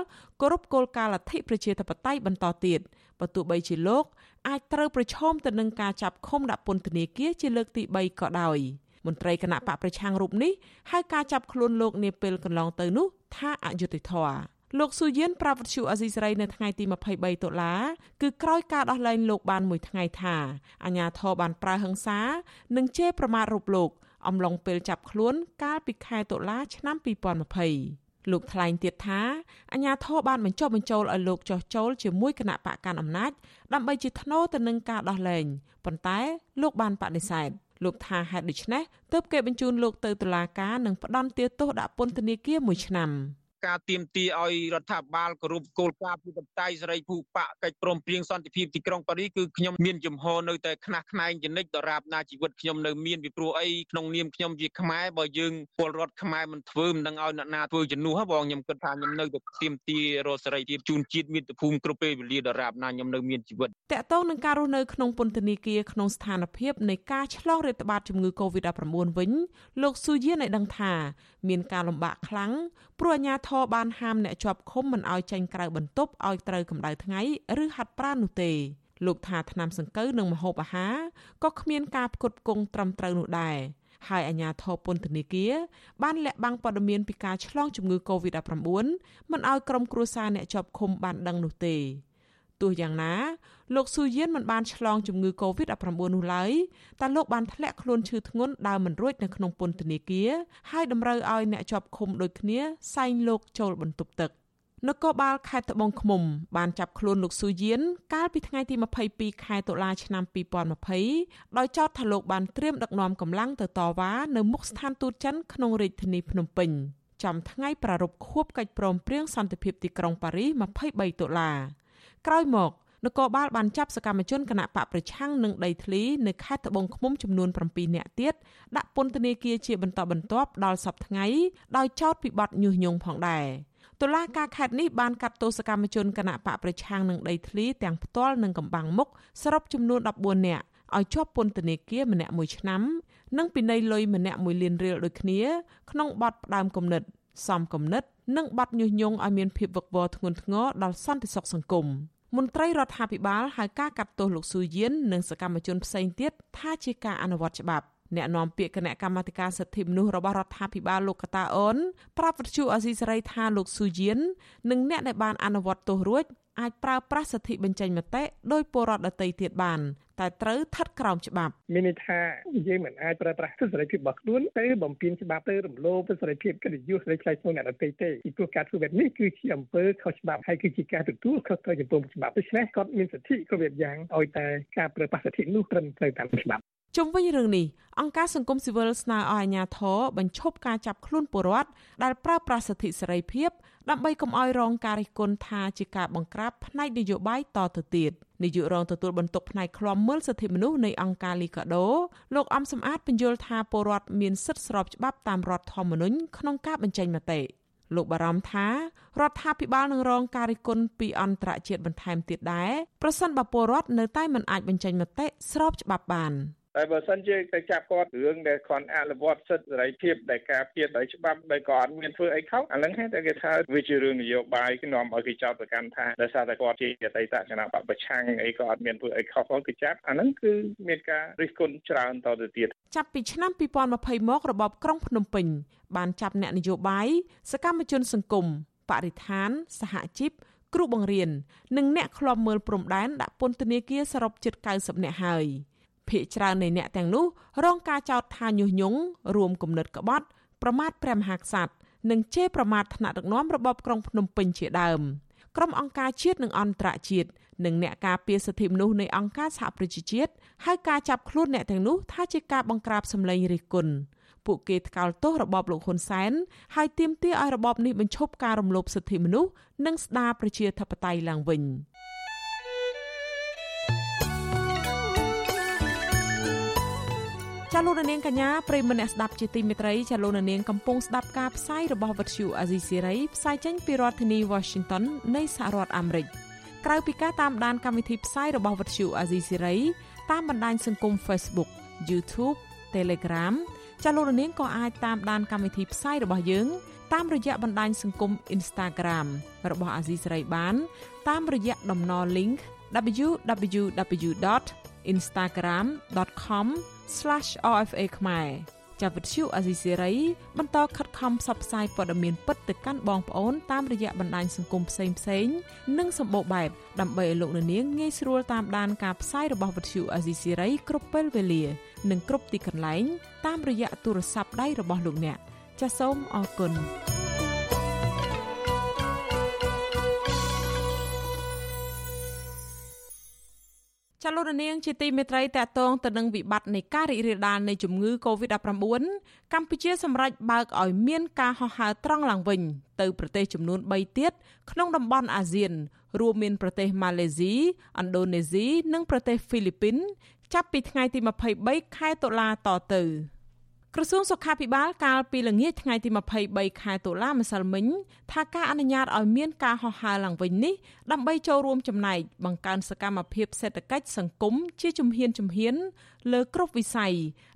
គោរពគោលការណ៍លទ្ធិប្រជាធិបតេយ្យបន្តទៀតបើទោះបីជាលោកអាចត្រូវប្រឈមទៅនឹងការចាប់ឃុំដាក់ពន្ធនាគារជាលើកទី3ក៏ដោយមមន្ត្រីគណៈបកប្រឆាំងរូបនេះហៅការចាប់ខ្លួនលោកនាពេលកន្លងទៅនោះ ថាអយុត្តិធម៌លោកស៊ូយៀនប្រាប់វិទ្យុអាស៊ីសេរីនៅថ្ងៃទី23តុលាគឺក្រោយការដោះលែងលោកបានមួយថ្ងៃថាអាញាធរបានប្រើហិង្សា និងជេរប្រមាថរូបលោកអំឡុងពេលចាប់ខ្លួន កាលពីខែតុលាឆ្នាំ2020លោកថ្លែងទៀតថាអាញាធរបានបញ្ចុះបញ្ចូលឲ្យលោកចោះចូលជាមួយគណៈបកកាន់អំណាចដើម្បីជាថ្នូរទៅនឹងការដោះលែងប៉ុន្តែលោកបានបដិសេធ លោកថាហេតុដូច្នេះទើបគេបញ្ជូនលោកទៅតុលាការនិងផ្ដន្ទាទោសដាក់ពន្ធនាគារមួយឆ្នាំ។ ការទៀមទាឲ្យរដ្ឋាភិបាលគោរពគោលការណ៍ប្រជាធិបតេយ្យសេរីភូប៉កិច្ចព្រមព្រៀងសន្តិភាពទីក្រុងប៉ារីសគឺខ្ញុំមានជំហរនៅតែខ្នះខ្នែងជានិច្ចដរាបណាជីវិតខ្ញុំនៅមានពីព្រោះអីក្នុងនាមខ្ញុំជាខ្មែរបើយើងពលរដ្ឋខ្មែរមិនធ្វើមិនដឹងឲ្យអ្នកណាធ្វើជំនួសបងខ្ញុំគិតថាខ្ញុំនៅតែទៀមទារកសេរីភាពជូនជាតិមាតុភូមិគ្រប់ពេលវេលាដរាបណាខ្ញុំនៅមានជីវិតតកតងនឹងការរស់នៅក្នុងពន្ធនាគារក្នុងស្ថានភាពនៃការឆ្លងរាតត្បាតជំងឺ Covid-19 វិញលោកស៊ូយៀនឲ្យដឹងថា មានការលំបាកខ្លាំងព្រោះអាជ្ញាធរបានហាមអ្នកជាប់ឃុំមិនឲ្យចេញក្រៅបន្ទប់ឲ្យត្រូវកម្ដៅថ្ងៃឬហាត់ប្រាណនោះទេលោកថាថ្នាំសង្កូវនិងម្ហូបអាហារក៏គ្មានការផ្គត់ផ្គង់ត្រឹមត្រូវនោះដែរហើយអាជ្ញាធរពន្ធនាគារបានលាក់បាំងព័ត៌មានពីការឆ្លងជំងឺ Covid-19 មិនឲ្យក្រុមគ្រួសារអ្នកជាប់ឃុំបានដឹងនោះទេ ទោះយ៉ាងណាលោកស៊ូយៀនមិនបានឆ្លងជំងឺ Covid-19 នោះឡើយតែលោកបានធ្លាក់ខ្លួនឈឺធ្ងន់ដើរមិនរួចនៅក្នុងពន្ធនាគារហើយតម្រូវឲ្យអ្នកជាប់ឃុំដូចគ្នាសែងលោកចូលបន្ទប់ទឹកនគរបាលខេត្តត្បូងឃ្មុំបានចាប់ខ្លួនលោកស៊ូយៀនកាលពីថ្ងៃទី22ខែតុលាឆ្នាំ2020ដោយចោទថាលោកបានត្រៀមដឹកនាំកម្លាំងទៅតវ៉ានៅមុខស្ថានទូតចិនក្នុងរាជធានីភ្នំពេញចំថ្ងៃប្រារព្ធខួបកិច្ចព្រមព្រៀងសន្តិភាពទីក្រុងប៉ារីស23តុលា ក្រោយមកនគរបាលបានចាប់សកម្មជនគណៈបកប្រឆាំងនឹងដីធ្លីនៅខេត្តត្បូងឃ្មុំចំនួន7នាក់ទៀតដាក់ពន្ធនាគារជាបន្តបន្ទាប់ដល់សប្តាហ៍ដោយចោទពីបទញុះញង់ផងដែរតុលាការខេត្តនេះបានកាត់ទោសកម្មជនគណៈបកប្រឆាំងនឹងដីធ្លីទាំងផ្ទាល់និងកំបាំងមុខសរុបចំនួន14នាក់ឲ្យជាប់ពន្ធនាគារម្នាក់មួយឆ្នាំ និងពិន័យលុយម្នាក់1លានរៀលដូចគ្នា ក្នុងបទផ្ដាមគំនិត សំគំនិត និងបទញុះញង់ឲ្យមានភាពវឹកវរធ្ងន់ធ្ងរដល់សន្តិសុខសង្គម។ មន្ត្រីរដ្ឋាភិបាលហៅការកាត់ទោសលោកស៊ូយៀននិងសកម្មជនផ្សេងទៀតថាជាការអនុវត្តច្បាប់អ្នកនាំពាក្យគណៈកម្មាធិការសិទ្ធិមនុស្សរបស់រដ្ឋាភិបាលលោកកតាអូនប្រាប់វិទ្យុអស៊ីសេរីថាលោកស៊ូយៀននិងអ្នកដែលបានអនុវត្តទោសរួចអាចប្រើប្រាស់សិទ្ធិបញ្ចេញមតិដោយពលរដ្ឋដទៃទៀតបាន តែត្រូវស្ថិតក្រោមច្បាប់មានន័យថាយើងមិនអាចប្រើប្រាស់សិទ្ធិសេរីភាពរបស់ខ្លួនទៅបំពានច្បាប់ទៅរំលោភសេរីភាពកិត្តិយសសេរីឆ្លៃឆ្លងអ្នកដទៃទេពីព្រោះការធ្វើបែបនេះគឺជាអំពើខុសច្បាប់ហើយគឺជាការទទួលខុសត្រូវចំពោះច្បាប់ដូច្នេះគាត់មានសិទ្ធិគ្រប់យ៉ាងឲ្យតែការប្រើប្រាស់សិទ្ធិនោះត្រឹមត្រូវតាមច្បាប់ ជុំវិញរឿងនេះអង្គការសង្គមស៊ីវិលស្នើឲ្យអាជ្ញាធរបញ្ឈប់ការចាប់ខ្លួនពលរដ្ឋដែលប្រើប្រាស់សិទ្ធិសេរីភាពដើម្បីកុំឲ្យរងការរិះគន់ថាជាការបង្ក្រាបផ្នែកនយោបាយតទៅទៀតនាយករងទទួលបន្ទុកផ្នែកឃ្លាំមើលសិទ្ធិមនុស្សនៃអង្គការលីកាដូលោកអំសំអាតបញ្យល់ថាពលរដ្ឋមានសិទ្ធិស្របច្បាប់តាមរដ្ឋធម្មនុញ្ញក្នុងការបញ្ចេញមតិលោកបារម្ភថារដ្ឋាភិបាលនឹងរងការរិះគន់ពីអន្តរជាតិបន្ថែមទៀតដែរប្រសិនបើពលរដ្ឋនៅតែមិនអាចបញ្ចេញមតិស្របច្បាប់បាន។ តែបើសិនជាទៅចាប់គាត់រឿងដែលគាត់អនុវត្តសិទ្ធិសេរីភាពដែលការពារដោយច្បាប់ដោយក៏អត់មានធ្វើអីខុសអានឹងតែគេថាវាជារឿងនយោបាយគេនាំឲ្យគេចោទប្រកាន់ថាដោយសារតែគាត់ជាអតីតគណៈបព្វប្រឆាំងអីក៏អត់មានធ្វើអីខុសគាត់គេចាប់អានឹងគឺមានការរិះគន់ច្រើនតទៅទៀតចាប់ពីឆ្នាំ2020មករបបក្រុងភ្នំពេញបានចាប់អ្នកនយោបាយសកម្មជនសង្គមបរិស្ថានសហជីពគ្រូបង្រៀននិងអ្នកឃ្លាំមើលព្រំដែនដាក់ពន្ធនាគារសរុបជិត90នាក់ហើយ។ ភ្នាក់ច្រើននៃអ្នកទាំងនោះរងការចោទថាញុះញង់រួមគំនិតក្បត់ប្រមាថព្រះមហាក្សត្រនិងជេរប្រមាថថ្នាក់ដឹកនាំរបបក្រុងភ្នំពេញជាដើមក្រុមអង្គការជាតិនិងអន្តរជាតិនិងអ្នកការពារសិទ្ធិមនុស្សនៃអង្គការសហប្រជាជាតិហៅការចាប់ខ្លួនអ្នកទាំងនោះថាជាការបង្ក្រាបសម្លេងរិះគន់ពួកគេថ្កោលទោសរបបលោកហ៊ុនសែនហើយទាមទារឲ្យរបបនេះបញ្ឈប់ការរំលោភសិទ្ធិមនុស្សនិងស្ដារប្រជាធិបតេយ្យឡើងវិញ។ ចាលោកនាងកញ្ញាប្រិមម្នាក់ស្ដាប់ជាទីមេត្រីចាលោកនាងកំពុងស្ដាប់ការផ្សាយរបស់វិទ្យុអាស៊ីសេរីផ្សាយចេញពីរដ្ឋធានី Washington នៃសហរដ្ឋអាមេរិកក្រៅពីការតាមដានកម្មវិធីផ្សាយរបស់វិទ្យុអាស៊ីសេរីតាមបណ្ដាញសង្គម Facebook YouTube Telegram ចាលោកនាងក៏អាចតាមដានកម្មវិធីផ្សាយរបស់យើងតាមរយៈបណ្ដាញសង្គម Instagram របស់អាស៊ីសេរីបាន តាមរយៈតំណ link www.instagram.com /rfa ខ្មែរចាវិទ្យុអាស៊ីសេរីបន្តខិតខំផ្សព្វផ្សាយព័ត៌មានពិតទៅកាន់បងប្អូនតាមរយៈបណ្ដាញសង្គមផ្សេងផ្សេងនិងសម្បូរបែបដើម្បីឲ្យលោកនាងងាយស្រួលតាមដានការផ្សាយរបស់វិទ្យុអាស៊ីសេរីគ្រប់ពេលវេលា និងគ្រប់ទីកន្លែងតាមរយៈទូរស័ព្ទដៃរបស់លោកអ្នកចាសសូមអរគុណ ចលនានាងជាទីមេត្រីតកតងទៅនឹងវិបត្តិនៃការរីករាលដាលនៃជំងឺ Covid-19 កម្ពុជាសម្រេចបើកឲ្យមានការហោះហើរត្រង់ឡើងវិញ ទៅប្រទេសចំនួន3ទៀតក្នុងតំបន់អាស៊ាន រួមមានប្រទេសម៉ាឡេស៊ីឥណ្ឌូនេស៊ីនិងប្រទេសហ្វីលីពីន ចាប់ពីថ្ងៃទី23ខែតុលាតទៅ។ ក្រសួងសុខាភិបាលកាលពីល្ងាចថ្ងៃទី23ខែតុលាម្សិលមិញថាការអនុញ្ញាតឲ្យមានការហោះហើរឡើងវិញនេះដើម្បីចូលរួមចំណែកបង្កើនសកម្មភាពសេដ្ឋកិច្ចសង្គមជាជំហានជំហាន លើគ្រប់វិស័យ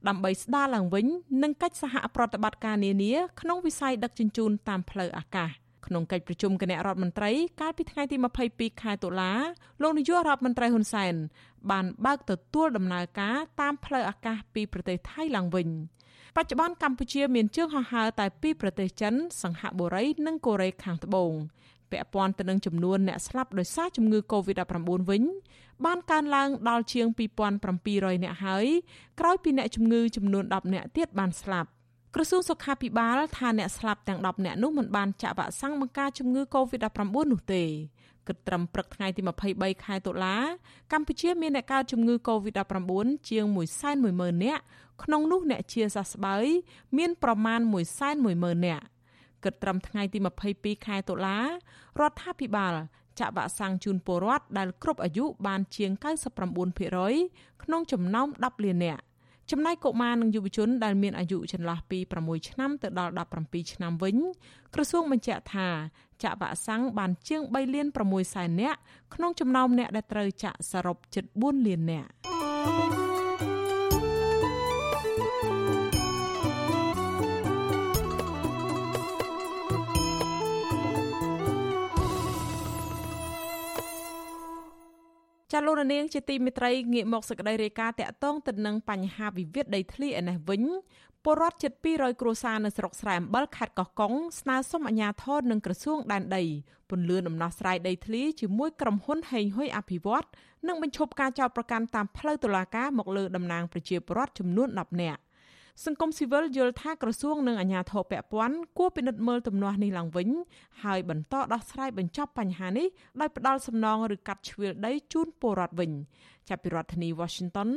ដើម្បីស្ដារឡើងវិញនិងកិច្ចសហប្រតិបត្តិការនានាក្នុងវិស័យដឹកជញ្ជូនតាមផ្លូវអាកាសក្នុងកិច្ចប្រជុំគណៈរដ្ឋមន្ត្រីកាលពីថ្ងៃទី22ខែតុលាលោកនាយករដ្ឋមន្ត្រីហ៊ុនសែនបានបើកទទួលដំណើរការតាមផ្លូវអាកាសពីប្រទេសថៃឡើងវិញ។ បច្ចុប្បន្នកម្ពុជាមានជើងហោះហើរតែពីប្រទេសចិន សង្ហបុរី និងកូរ៉េខាងត្បូងពាក់ព័ន្ធទៅនឹងចំនួនអ្នកស្លាប់ដោយសារជំងឺ Covid-19 វិញបានកើនឡើងដល់ជាង2700នាក់ហើយក្រោយពីអ្នកជំងឺចំនួន10នាក់ទៀតបានស្លាប់ក្រសួងសុខាភិបាលថាអ្នកស្លាប់ទាំង10នាក់នោះមិនបានចាក់វ៉ាក់សាំងបង្ការជំងឺ Covid-19 នោះទេ គិតត្រឹមព្រឹកថ្ងៃទី23ខែតុលាកម្ពុជាមានអ្នកកើតជំងឺ Covid-19 ជាង110,000នាក់ក្នុងនោះអ្នកជាសះស្បើយមានប្រមាណ110,000នាក់គិតត្រឹមថ្ងៃទី22ខែតុលារដ្ឋាភិបាលចាក់វ៉ាក់សាំងជូនពលរដ្ឋដែលគ្រប់អាយុបានជាង99%ក្នុងចំណោម10លាននាក់ ចំណែកកុមារនិងយុវជនដែលមានអាយុចន្លោះពី6ឆ្នាំទៅដល់17ឆ្នាំវិញ ក្រសួងបញ្ជាក់ថាចាក់វ៉ាក់សាំងបានជាង3លាន6សែននាក់ក្នុងចំណោមអ្នកដែលត្រូវចាក់សរុបជិត4លាននាក់ ចាលោករនាងជាទីមេត្រីងាកមកសក្តីរាយការណ៍តាក់ទងទៅនឹងបញ្ហាវិវាទដីធ្លីឯនេះវិញពលរដ្ឋជិត200គ្រួសារនៅស្រុកស្រែអំបិលខេត្តកោះកុងស្នើសុំអាជ្ញាធរនិងក្រសួងដែនដីពន្លឿនដំណោះស្រាយដីធ្លីជាមួយក្រុមហ៊ុនហេងហ៊ុយអភិវឌ្ឍនិងបញ្ឈប់ការចោទប្រកាន់តាមផ្លូវតុលាការមកលើតំណាងប្រជាពលរដ្ឋចំនួន10នាក់ សង្គមស៊ីវិលយល់ថាក្រសួងនិងអាជ្ញាធរពាក់ព័ន្ធគួរពិនិត្យមើលទំនាស់នេះឡើងវិញហើយបន្តដោះស្រាយបញ្ចប់បញ្ហានេះដោយផ្ដាល់សំណងឬកាត់ជ្រឿលដីជូនពលរដ្ឋវិញចាប់ពីរដ្ឋធានី Washington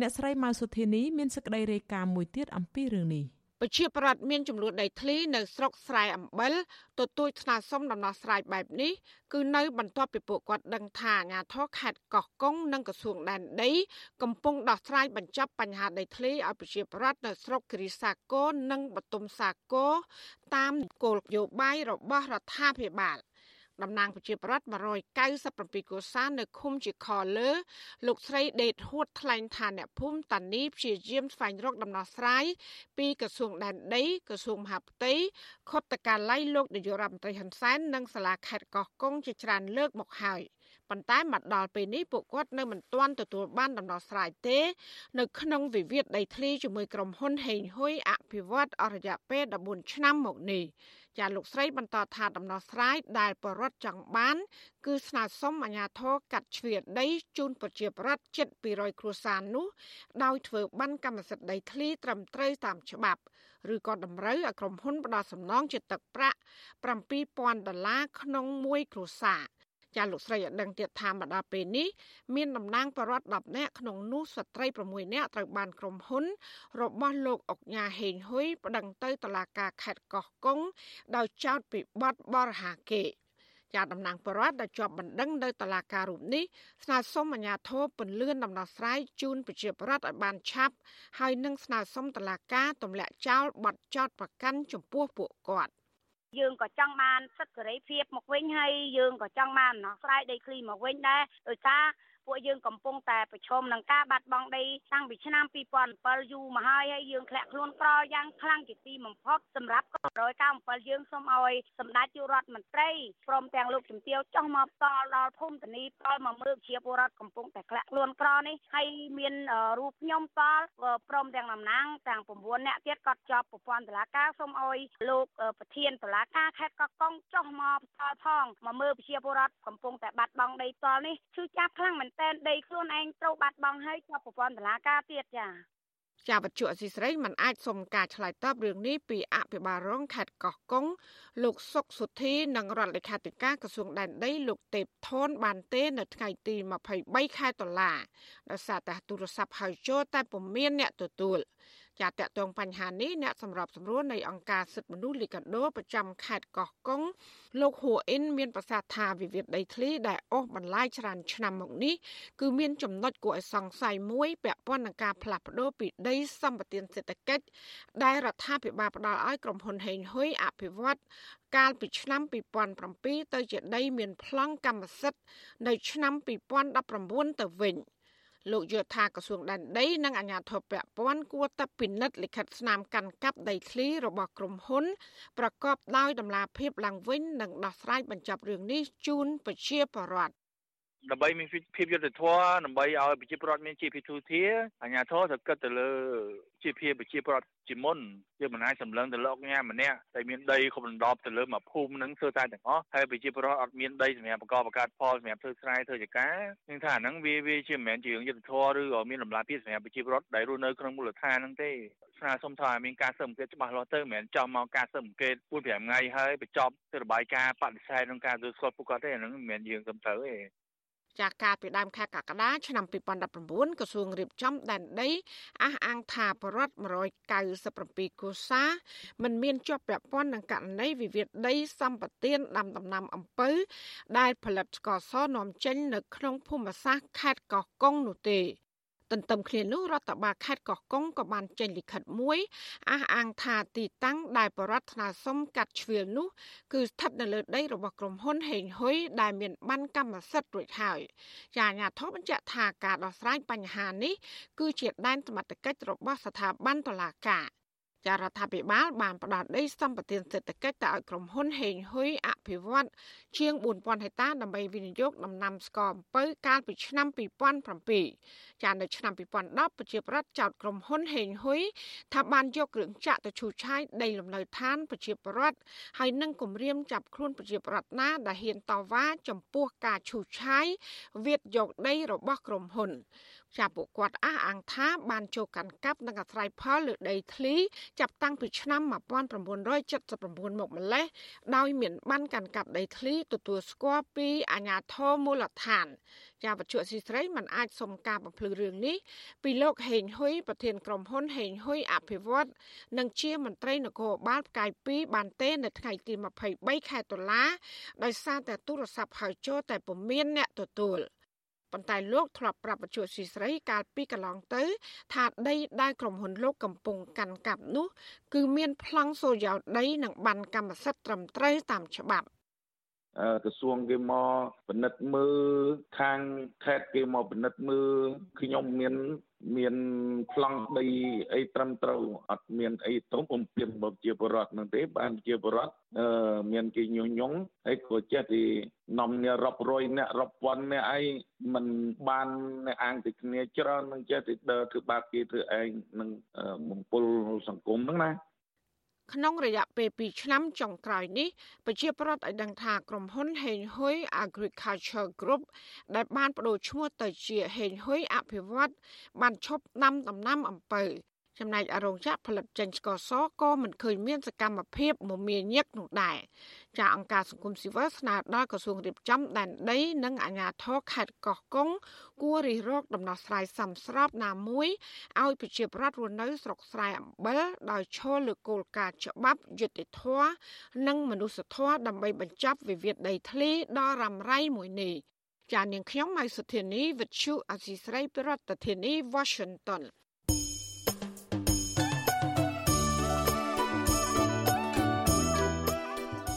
អ្នកស្រីម៉ៅសុធានីមានសេចក្តីរាយការណ៍មួយទៀតអំពីរឿងនេះ ប្រជាប្រដ្ឋមានចំនួនដីធ្លីនៅស្រុកស្រែអំបិលទទូចស្នើសុំដំណោះស្រាយបែបនេះគឺនៅបន្ទាប់ពីពួកគាត់ដឹងថាអាជ្ញាធរខេត្តកោះកុងនិងក្រសួងដែនដីកំពុងដោះស្រាយបញ្ចប់បញ្ហាដីធ្លីឲ្យប្រជាប្រដ្ឋនៅស្រុកគិរីសាគរនិងបទុមសាគរតាមគោលនយោបាយរបស់រដ្ឋាភិបាល តំណាងប្រជាប្រដ្ឋ197កុសានៅឃុំជាខលើ លោកស្រីដេតហួតថ្លែងថាអ្នកភូមិតានីព្យាយាមស្វែងរកដំណោះស្រាយពីក្រសួងដែនដីក្រសួងមហាផ្ទៃខុទ្ទកាល័យលោកនាយករដ្ឋមន្ត្រីហ៊ុនសែននិងសាលាខេត្តកោះកុងជាច្រើនលើកមកហើយប៉ុន្តែមកដល់ពេលនេះពួកគាត់នៅមិនទាន់ទទួលបានដំណោះស្រាយទេ នៅក្នុងវិវាទដីធ្លីជាមួយក្រុមហ៊ុនហេងហ៊ុយអភិវឌ្ឍអររយៈពេល14ឆ្នាំមកនេះ ចាលោកស្រីបន្តថាដំណោះស្រាយដែលបរដ្ឋចង់បាន គឺស្នើសុំអាជ្ញាធរកាត់ជ្រឿដីជូនប្រជាប្រដ្ឋជិត200គ្រួសារនោះដោយធ្វើបានកម្មសិទ្ធិដីធ្លីត្រឹមត្រូវតាមច្បាប់ឬក៏តម្រូវឲ្យក្រុមហ៊ុនផ្ដល់សំណងជាទឹកប្រាក់7000ដុល្លារក្នុងមួយគ្រួសារ ចាលោកស្រីឲ្យដឹងទៀតថាមកដល់ពេលនេះមានតំណាងបរដ្ឋ10នាក់ក្នុងនោះស្ត្រី6នាក់ត្រូវបានក្រុមហ៊ុន របស់លោកអុកញ៉ាហេងហ៊ុយប្តឹងទៅតុលាការខេត្តកោះកុងដោយចោទពីបទបរិហាកេជាតំណាងបរដ្ឋដែលជាប់បណ្ដឹងនៅតុលាការរូបនេះស្នើសុំអាជ្ញាធរពន្លឿនដំណោះស្រាយជូនប្រជាពលរដ្ឋឲ្យបានឆាប់ហើយនឹងស្នើសុំតុលាការទម្លាក់ចោលបទចោទប្រកាន់ចំពោះពួកគាត់ យើងក៏ចង់បានសិទ្ធិសេរីភាពមកវិញហើយយើងក៏ចង់បានដំណោះស្រាយដីធ្លីមកវិញដែរដោយសារ ពពួកយើងកំពុងតែប្រឈមនឹងការបាត់បង់ដីតាំងពីឆ្នាំ2007យូរមកហើយហើយយើងធ្លាក់ខ្លួនក្រយ៉ាងខ្លាំងជាទីបំផុតសម្រាប់197យើងសូមឲ្យសម្ដេចជួរដ្ឋមន្ត្រីព្រមទាំងលោកជំទាវចុះមកផ្ដល់ដល់ភូមិតនីផ្ដល់មកមើលជាពលរដ្ឋកំពុងតែធ្លាក់ខ្លួនក្រនេះហើយមានរូបខ្ញុំផ្ដល់ព្រមទាំងតំណាងទាំង9នាក់ទៀតក៏ជាប់ប្រព័ន្ធតុលាការសូមឲ្យលោកប្រធានតុលាការខេត្តកោះកុងចុះមកផ្ដល់ផងមកមើលប្រជាពលរដ្ឋកំពុងតែបាត់បង់ដីផ្ទាល់នេះឈឺចាប់ខ្លាំងមែនទែនដីខ្លួនឯងត្រូវបាត់បង់ហើយជាប់ប្រព័ន្ធតុលាការទៀតចា៎ជាវត្ថុអសីស្រីមិនអាចសុំការឆ្លើយតបរឿងនេះពីអភិបាលរងខេត្តកោះកុងលោកសុកសុធីនិងរដ្ឋលេខាធិការក្រសួងដែនដីលោកទេពថនបានទេនៅថ្ងៃទី23ខែតុលាដោយសារតែទូរស័ព្ទហៅចូលតែពុំមានអ្នកទទួល ចាតតងបញ្ហានេះអ្នកសម្របសម្រួលនៃអង្គការសិទ្ធិមនុស្សលីកាដូប្រចាំខេត្តកោះកុងលោកហួអ៊ីនមានប្រសាសន៍ថាវិវាទដីធ្លីដែលអូសបន្លាយច្រើនឆ្នាំមកនេះគឺមានចំណុចគួរឲ្យសង្ស័យមួយពាក់ព័ន្ធនឹងការផ្លាស់ប្ដូរពីដីសម្បត្តិសេដ្ឋកិច្ចដែលរដ្ឋាភិបាលផ្ដល់ឲ្យក្រុមហ៊ុនហេងហ៊ុយអភិវឌ្ឍកាលពីឆ្នាំ2007ទៅជាដីមានប្លង់កម្មសិទ្ធិនៅឆ្នាំ2019ទៅវិញ។ លោកយល់ថាក្រសួងដែនដីនិងអាជ្ញាធរពាក់ព័ន្ធគួរតែពិនិត្យលិខិតស្នាមកាន់កាប់ដីធ្លីរបស់ក្រុមហ៊ុន ប្រកបដោយតម្លាភាពឡើងវិញនិងដោះស្រាយបញ្ចប់រឿងនេះជូនប្រជាពលរដ្ឋ ដើម្បីមានភាពយុត្តិធម៌ដើម្បីឲ្យប្រជាពលរដ្ឋមានជីវភាពទូធាអាជ្ញាធរត្រូវគិតទៅលើជីវភាពប្រជាពលរដ្ឋជាមុនយើងមិនអាចសម្លឹងទៅលោកញ៉ាម្នាក់តែមានដីគ្រប់ដណ្ដប់ទៅលើមួយភូមិនឹងធ្វើតែទាំងអស់ហើយប្រជាពលរដ្ឋអត់មានដីសម្រាប់បង្កបង្កើតផលសម្រាប់ធ្វើស្រែធ្វើចការនឹងថាអាហ្នឹងវាវាជាមិនមែនជារឿងយុត្តិធម៌ឬក៏មានតម្លាភាពសម្រាប់ប្រជាពលរដ្ឋដែលរស់នៅក្នុងមូលដ្ឋានហ្នឹងទេស្នើសុំថាមានការស៊ើបអង្កេតច្បាស់លាស់ទៅមិនមែនចំមកការស៊ើបអង្កេត4 5ថ្ងៃហើយបញ្ចប់ទៅរបាយការណ៍បដិសេធក្នុងការទទួលស្គាល់ពួកគាត់ទេអាហ្នឹងមិនមែនយើងទៅទៅទេ ចាស់ការពីដើមខែកក្កដាឆ្នាំ2019ក្រសួងរៀបចំដែនដីអះអាងថាបរដ្ឋ197គូសាមិនមានជាប់ពាក់ព័ន្ធនឹងករណីវិវាទដីសម្បត្តិដាំដំណាំអំពៅដែលផលិតស្ករសនាំចេញនៅក្នុងភូមិសាស្ត្រខេត្តកោះកុងនោះទេ ទន្ទឹមគ្នានោះរដ្ឋបាលខេត្តកោះកុងក៏បានចេញលិខិតមួយអះអាងថាទីតាំងដែលបរដ្ឋនាសុំកាត់ជ្រៀលនោះគឺស្ថិតនៅលើដីរបស់ក្រុមហ៊ុនហេងហ៊ុយដែលមានបានកម្មសិទ្ធិរួចហើយជាអាជ្ញាធរបញ្ជាក់ថាការដោះស្រាយបញ្ហានេះគឺជាដែនសមត្ថកិច្ចរបស់ស្ថាប័នតុលាការ ចារដ្ឋាភិបាលបានផ្ដល់ដីសម្បត្តិសេដ្ឋកិច្ចទៅឲ្យក្រុមហ៊ុនហេងហ៊ុយអភិវឌ្ឍជាង4000ហិកតាដើម្បីវិនិយោគដំណាំស្ករអំពៅកាលពីឆ្នាំ2007ចានៅឆ្នាំ2010ប្រជាប្រដ្ឋចោទក្រុមហ៊ុនហេងហ៊ុយថាបានយកគ្រឿងចាក់ទៅឈូសឆាយដីលំនៅឋានប្រជាប្រដ្ឋហើយនឹងគម្រាមចាប់ខ្លួនប្រជាប្រដ្ឋណាដែលហ៊ានតវ៉ាចំពោះការឈូសឆាយវាទយកដីរបស់ក្រុមហ៊ុនចាប់ពួកគាត់អះអាងថាបានចូលកាន់កាប់និងអាស្រ័យផលលើដីធ្លីចាប់តាំងពីឆ្នាំ1979មកម្លេះដោយមានបានកាន់កាប់ដីធ្លីទទួលស្គាល់ពីអាជ្ញាធរមូលដ្ឋានជាវត្ថុស៊ីស្រីមិនអាចសុំការបំភ្លឺរឿងនេះពីលោកហេងហ៊ុយប្រធានក្រុមហ៊ុនហេងហ៊ុយអភិវឌ្ឍនិងជាមន្ត្រីនគរបាលផ្កាយ2បានទេនៅថ្ងៃទី23ខែតុលាដោយសារតែទូរស័ព្ទហៅចូលតែពុំមានអ្នកទទួល។ ប៉ុន្តែលោកធ្លាប់ប្រាប់បច្ចុប្បន្នស៊ីស្រីកាលពីកន្លងទៅ ថាដីដែលក្រុមហ៊ុនលោកកំពុងកាន់កាប់នោះ គឺមានប្លង់សូយ៉ាដីនិងបានកម្មសិទ្ធិត្រឹមត្រូវតាមច្បាប់ ក្រសួងគេមកពិនិត្យមើលខាងខេត្តគេមកពិនិត្យមើលខ្ញុំមានមានប្លង់ដីអីត្រឹមត្រូវអត់មានអីទៅពំពីរបស់ជាបរដ្ឋនឹងទេបានជាបរដ្ឋអឺមានគេញុះញង់ហើយក៏ចេះទីនាំអ្នករាប់រយអ្នករាប់ពាន់អ្នកអីមិនបានអ្នកអាងទីគ្នាច្រើននឹងចេះទីដើរធ្វើបាបគេធ្វើឯងនឹងបំពុលសង្គមហ្នឹងណា ក្នុងរយៈពេល2ឆ្នាំចុងក្រោយនេះប្រជាប្រដ្ឋឲ្យដឹងថាក្រុមហ៊ុនហេងហ៊ុយ Agriculture Group ដែលបានបដូរឈ្មោះទៅជាហេងហ៊ុយអភិវឌ្ឍបានឈប់ដាំដំណាំអំពៅ ចំណែកអរោងចក្រផលិតចេញស្ករសក៏មិនឃើញមានសកម្មភាពមមាញឹកនោះដែរចាអង្គការសង្គមស៊ីវិលស្នើដល់ក្រសួងរៀបចំដែនដី និងអាជ្ញាធរខេត្តកោះកុងគួររិះរកដំណោះស្រាយសមស្របណាមួយឲ្យប្រជាប្រដ្ឋរស់នៅស្រុកស្រែអំបិលដោយឈលលើគោលការណ៍ច្បាប់យុត្តិធម៌និងមនុស្សធម៌ដើម្បីបញ្ចប់វិវាទដីធ្លីដ៏រ៉ាំរ៉ៃមួយនេះចាននាងខ្ញុំម៉ៃសុធានីវិទ្យុអសីស្រីប្រធានាធិបតី Washington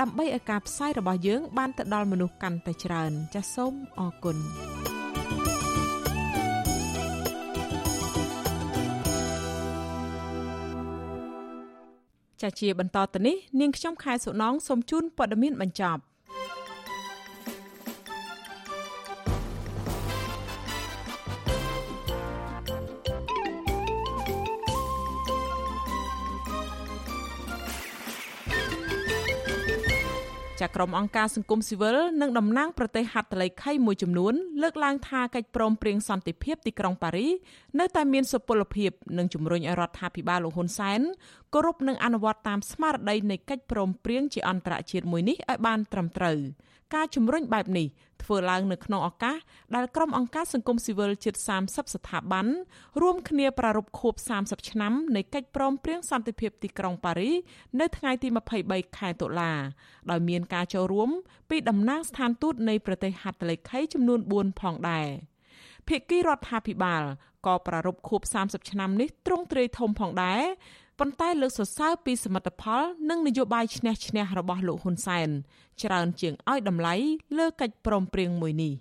ដើម្បីឲ្យការផ្សាយរបស់យើង បានទៅដល់មនុស្សកាន់តែច្រើន ចាសសូមអរគុណចាជាបន្តទៅនេះនាងខ្ញុំខែសុណងសូមជូនព័ត៌មានបញ្ចប់ ចាក្រុមអង្គការសង្គមស៊ីវិលនិងតំណាងប្រទេសហត្ថលេខីមួយចំនួនលើកឡើងថាកិច្ចព្រមព្រៀងសន្តិភាពទីក្រុងប៉ារីនៅតែមានសុពលភាពនិងជំរុញឲ្យរដ្ឋាភិបាលលោកហ៊ុនសែនគោរពនិងអនុវត្តតាមស្មារតីនៃកិច្ចព្រមព្រៀងជាអន្តរជាតិមួយនេះឲ្យបានត្រឹមត្រូវការជំរុញបែបនេះ ធ្វើឡើងនៅក្នុងឱកាសដែលក្រុមអង្គការសង្គមស៊ីវិលជិត30ស្ថាប័នរួមគ្នាប្រារព្ធខួប30ឆ្នាំនៃកិច្ចព្រមព្រៀងសន្តិភាពទីក្រុងប៉ារីនៅថ្ងៃទី23ខែតុលាដោយមានការចូលរួមពីតំណាងស្ថានទូតនៃប្រទេសហត្ថលេខីចំនួន4ផងដែរភាគីរដ្ឋាភិបាលក៏ប្រារព្ធខួប30ឆ្នាំនេះទ្រង់ទ្រាយធំផងដែរ ប៉ុន្តែលើកសរសើរពីសមិទ្ធផល និងនយោបាយឈ្នះឈ្នះរបស់លោកហ៊ុនសែនច្រើនជាងឲ្យតម្លៃលើកិច្ចព្រមព្រៀងមួយនេះ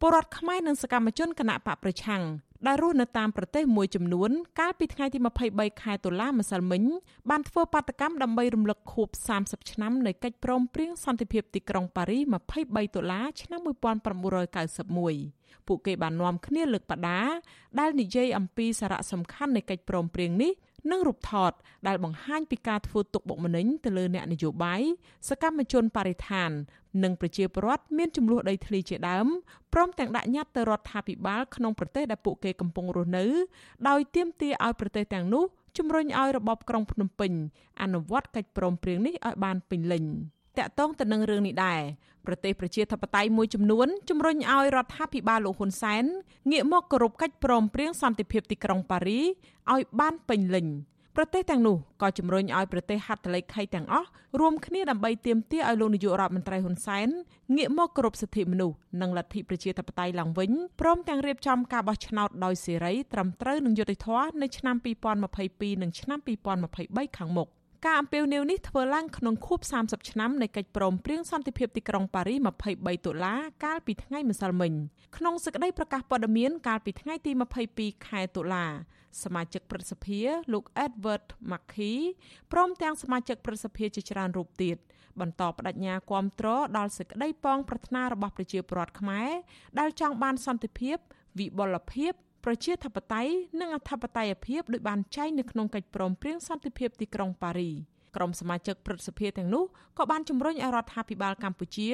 ពលរដ្ឋខ្មែរនិងសកម្មជនគណៈបកប្រឆាំងដែលរស់នៅតាមប្រទេសមួយចំនួន កាលពីថ្ងៃទី23ខែតុលាម្សិលមិញបានធ្វើបាតកម្មដើម្បីរំលឹកខួប30ឆ្នាំនៃកិច្ចព្រមព្រៀងសន្តិភាពទីក្រុងប៉ារី23តុលាឆ្នាំ1991ពួកគេបាននាំគ្នាលើកបដាដែលនិយាយអំពីសារៈសំខាន់នៃកិច្ចព្រមព្រៀងនេះ និងរូបថត ដែលបង្ហាញពីការធ្វើទុកបុកម្នេញទៅលើអ្នកនយោបាយសកម្មជនបរិស្ថាន និងប្រជាពលរដ្ឋមានចំនួនដីធ្លីជាដើមព្រមទាំងដាក់ញត្តិទៅរដ្ឋាភិបាលក្នុងប្រទេសដែលពួកគេកំពុងរស់នៅដោយទាមទារឲ្យប្រទេសទាំងនោះជំរុញឲ្យរបបក្រុងភ្នំពេញអនុវត្តកិច្ចព្រមព្រៀងនេះឲ្យបានពេញលេញ តាក់ទងទៅនឹងរឿងនេះដែរប្រទេសប្រជាធិបតេយ្យមួយចំនួនជំរុញឲ្យរដ្ឋាភិបាលលោកហ៊ុនសែនងាកមកគោរពកិច្ចព្រមព្រៀងសន្តិភាពទីក្រុងប៉ារីឲ្យបានពេញលេញប្រទេសទាំងនោះក៏ជំរុញឲ្យប្រទេសហត្ថលេខីទាំងអស់រួមគ្នាដើម្បីទាមទារឲ្យលោកនាយករដ្ឋមន្ត្រីហ៊ុនសែនងាកមកគោរពសិទ្ធិមនុស្សនិងលទ្ធិប្រជាធិបតេយ្យឡើងវិញព្រមទាំងរៀបចំការបោះឆ្នោតដោយសេរីត្រឹមត្រូវនិងយុត្តិធម៌នៅឆ្នាំ2022និងឆ្នាំ2023ខាងមុខ ការអំពាវនាវនេះធ្វើឡើងក្នុងខួប30ឆ្នាំនៃកិច្ចព្រមព្រៀងសន្តិភាពទីក្រុងប៉ារី23តុលាកាលពីថ្ងៃម្សិលមិញក្នុងសេចក្តីប្រកាសព័ត៌មានកាលពីថ្ងៃទី22ខែតុលាសមាជិកព្រឹទ្ធសភាលោក Edward Mackey ព្រមទាំងសមាជិកព្រឹទ្ធសភាជាច្រើនរូបទៀតបន្តបដិញ្ញាគាំទ្រដល់សេចក្តីប៉ងប្រាថ្នារបស់ប្រជាពលរដ្ឋខ្មែរដែលចង់បានសន្តិភាពវិបុលភាព ប្រជាធិបតេយ្យនិងអធិបតេយ្យភាពដោយបានចែងនៅក្នុងកិច្ចព្រមព្រៀងសន្តិភាពទីក្រុងប៉ារីក្រុមសមាជិកព្រឹទ្ធសភាទាំងនោះក៏បានជំរុញឲ្យរដ្ឋាភិបាលកម្ពុជា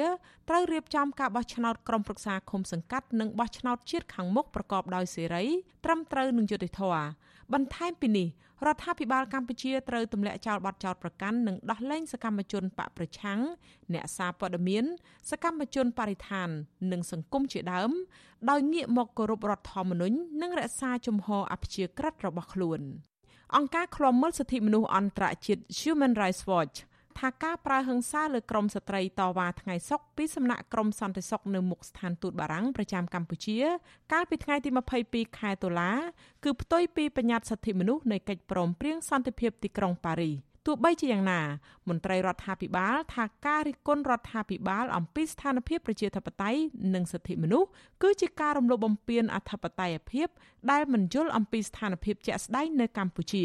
ត្រូវរៀបចំការបោះឆ្នោតក្រុមប្រឹក្សាឃុំសង្កាត់និងបោះឆ្នោតជាតិខាងមុខប្រកបដោយសេរីត្រឹមត្រូវនិងយុត្តិធម៌ បន្ថែមពីនេះរដ្ឋាភិបាលកម្ពុជាត្រូវទម្លាក់ចោលបទចោទប្រកាន់និងដោះលែងសកម្មជនបកប្រឆាំងអ្នកសារព័ត៌មាន សកម្មជនបរិស្ថាន និងសង្គមជាដើម ដោយងាកមកគោរពរដ្ឋធម្មនុញ្ញនិងរក្សាជំហរអព្យាក្រឹតរបស់ខ្លួនអង្គការឃ្លាំមើលសិទ្ធិមនុស្សអន្តរជាតិ Human Rights Watch ថាការប្រើហិង្សាលើក្រមស្ត្រីតវ៉ាថ្ងៃសុក្រពីសំណាក់ក្រមសន្តិសុខនៅមុខស្ថានទូតបារាំងប្រចាំកម្ពុជា កាលពីថ្ងៃទី22ខែតុលាគឺផ្ទុយពីបញ្ញត្តិសិទ្ធិមនុស្សនៃកិច្ចព្រមព្រៀងសន្តិភាពទីក្រុងប៉ារីសទោះបីជាយ៉ាងណា មន្ត្រីរដ្ឋាភិបាលថាការរិះគន់រដ្ឋាភិបាលអំពីស្ថានភាពប្រជាធិបតេយ្យនិងសិទ្ធិមនុស្សគឺជាការរំលោភបំពានអធិបតេយ្យភាព ដែលមិនយល់អំពីស្ថានភាពជាក់ស្ដែងនៅកម្ពុជា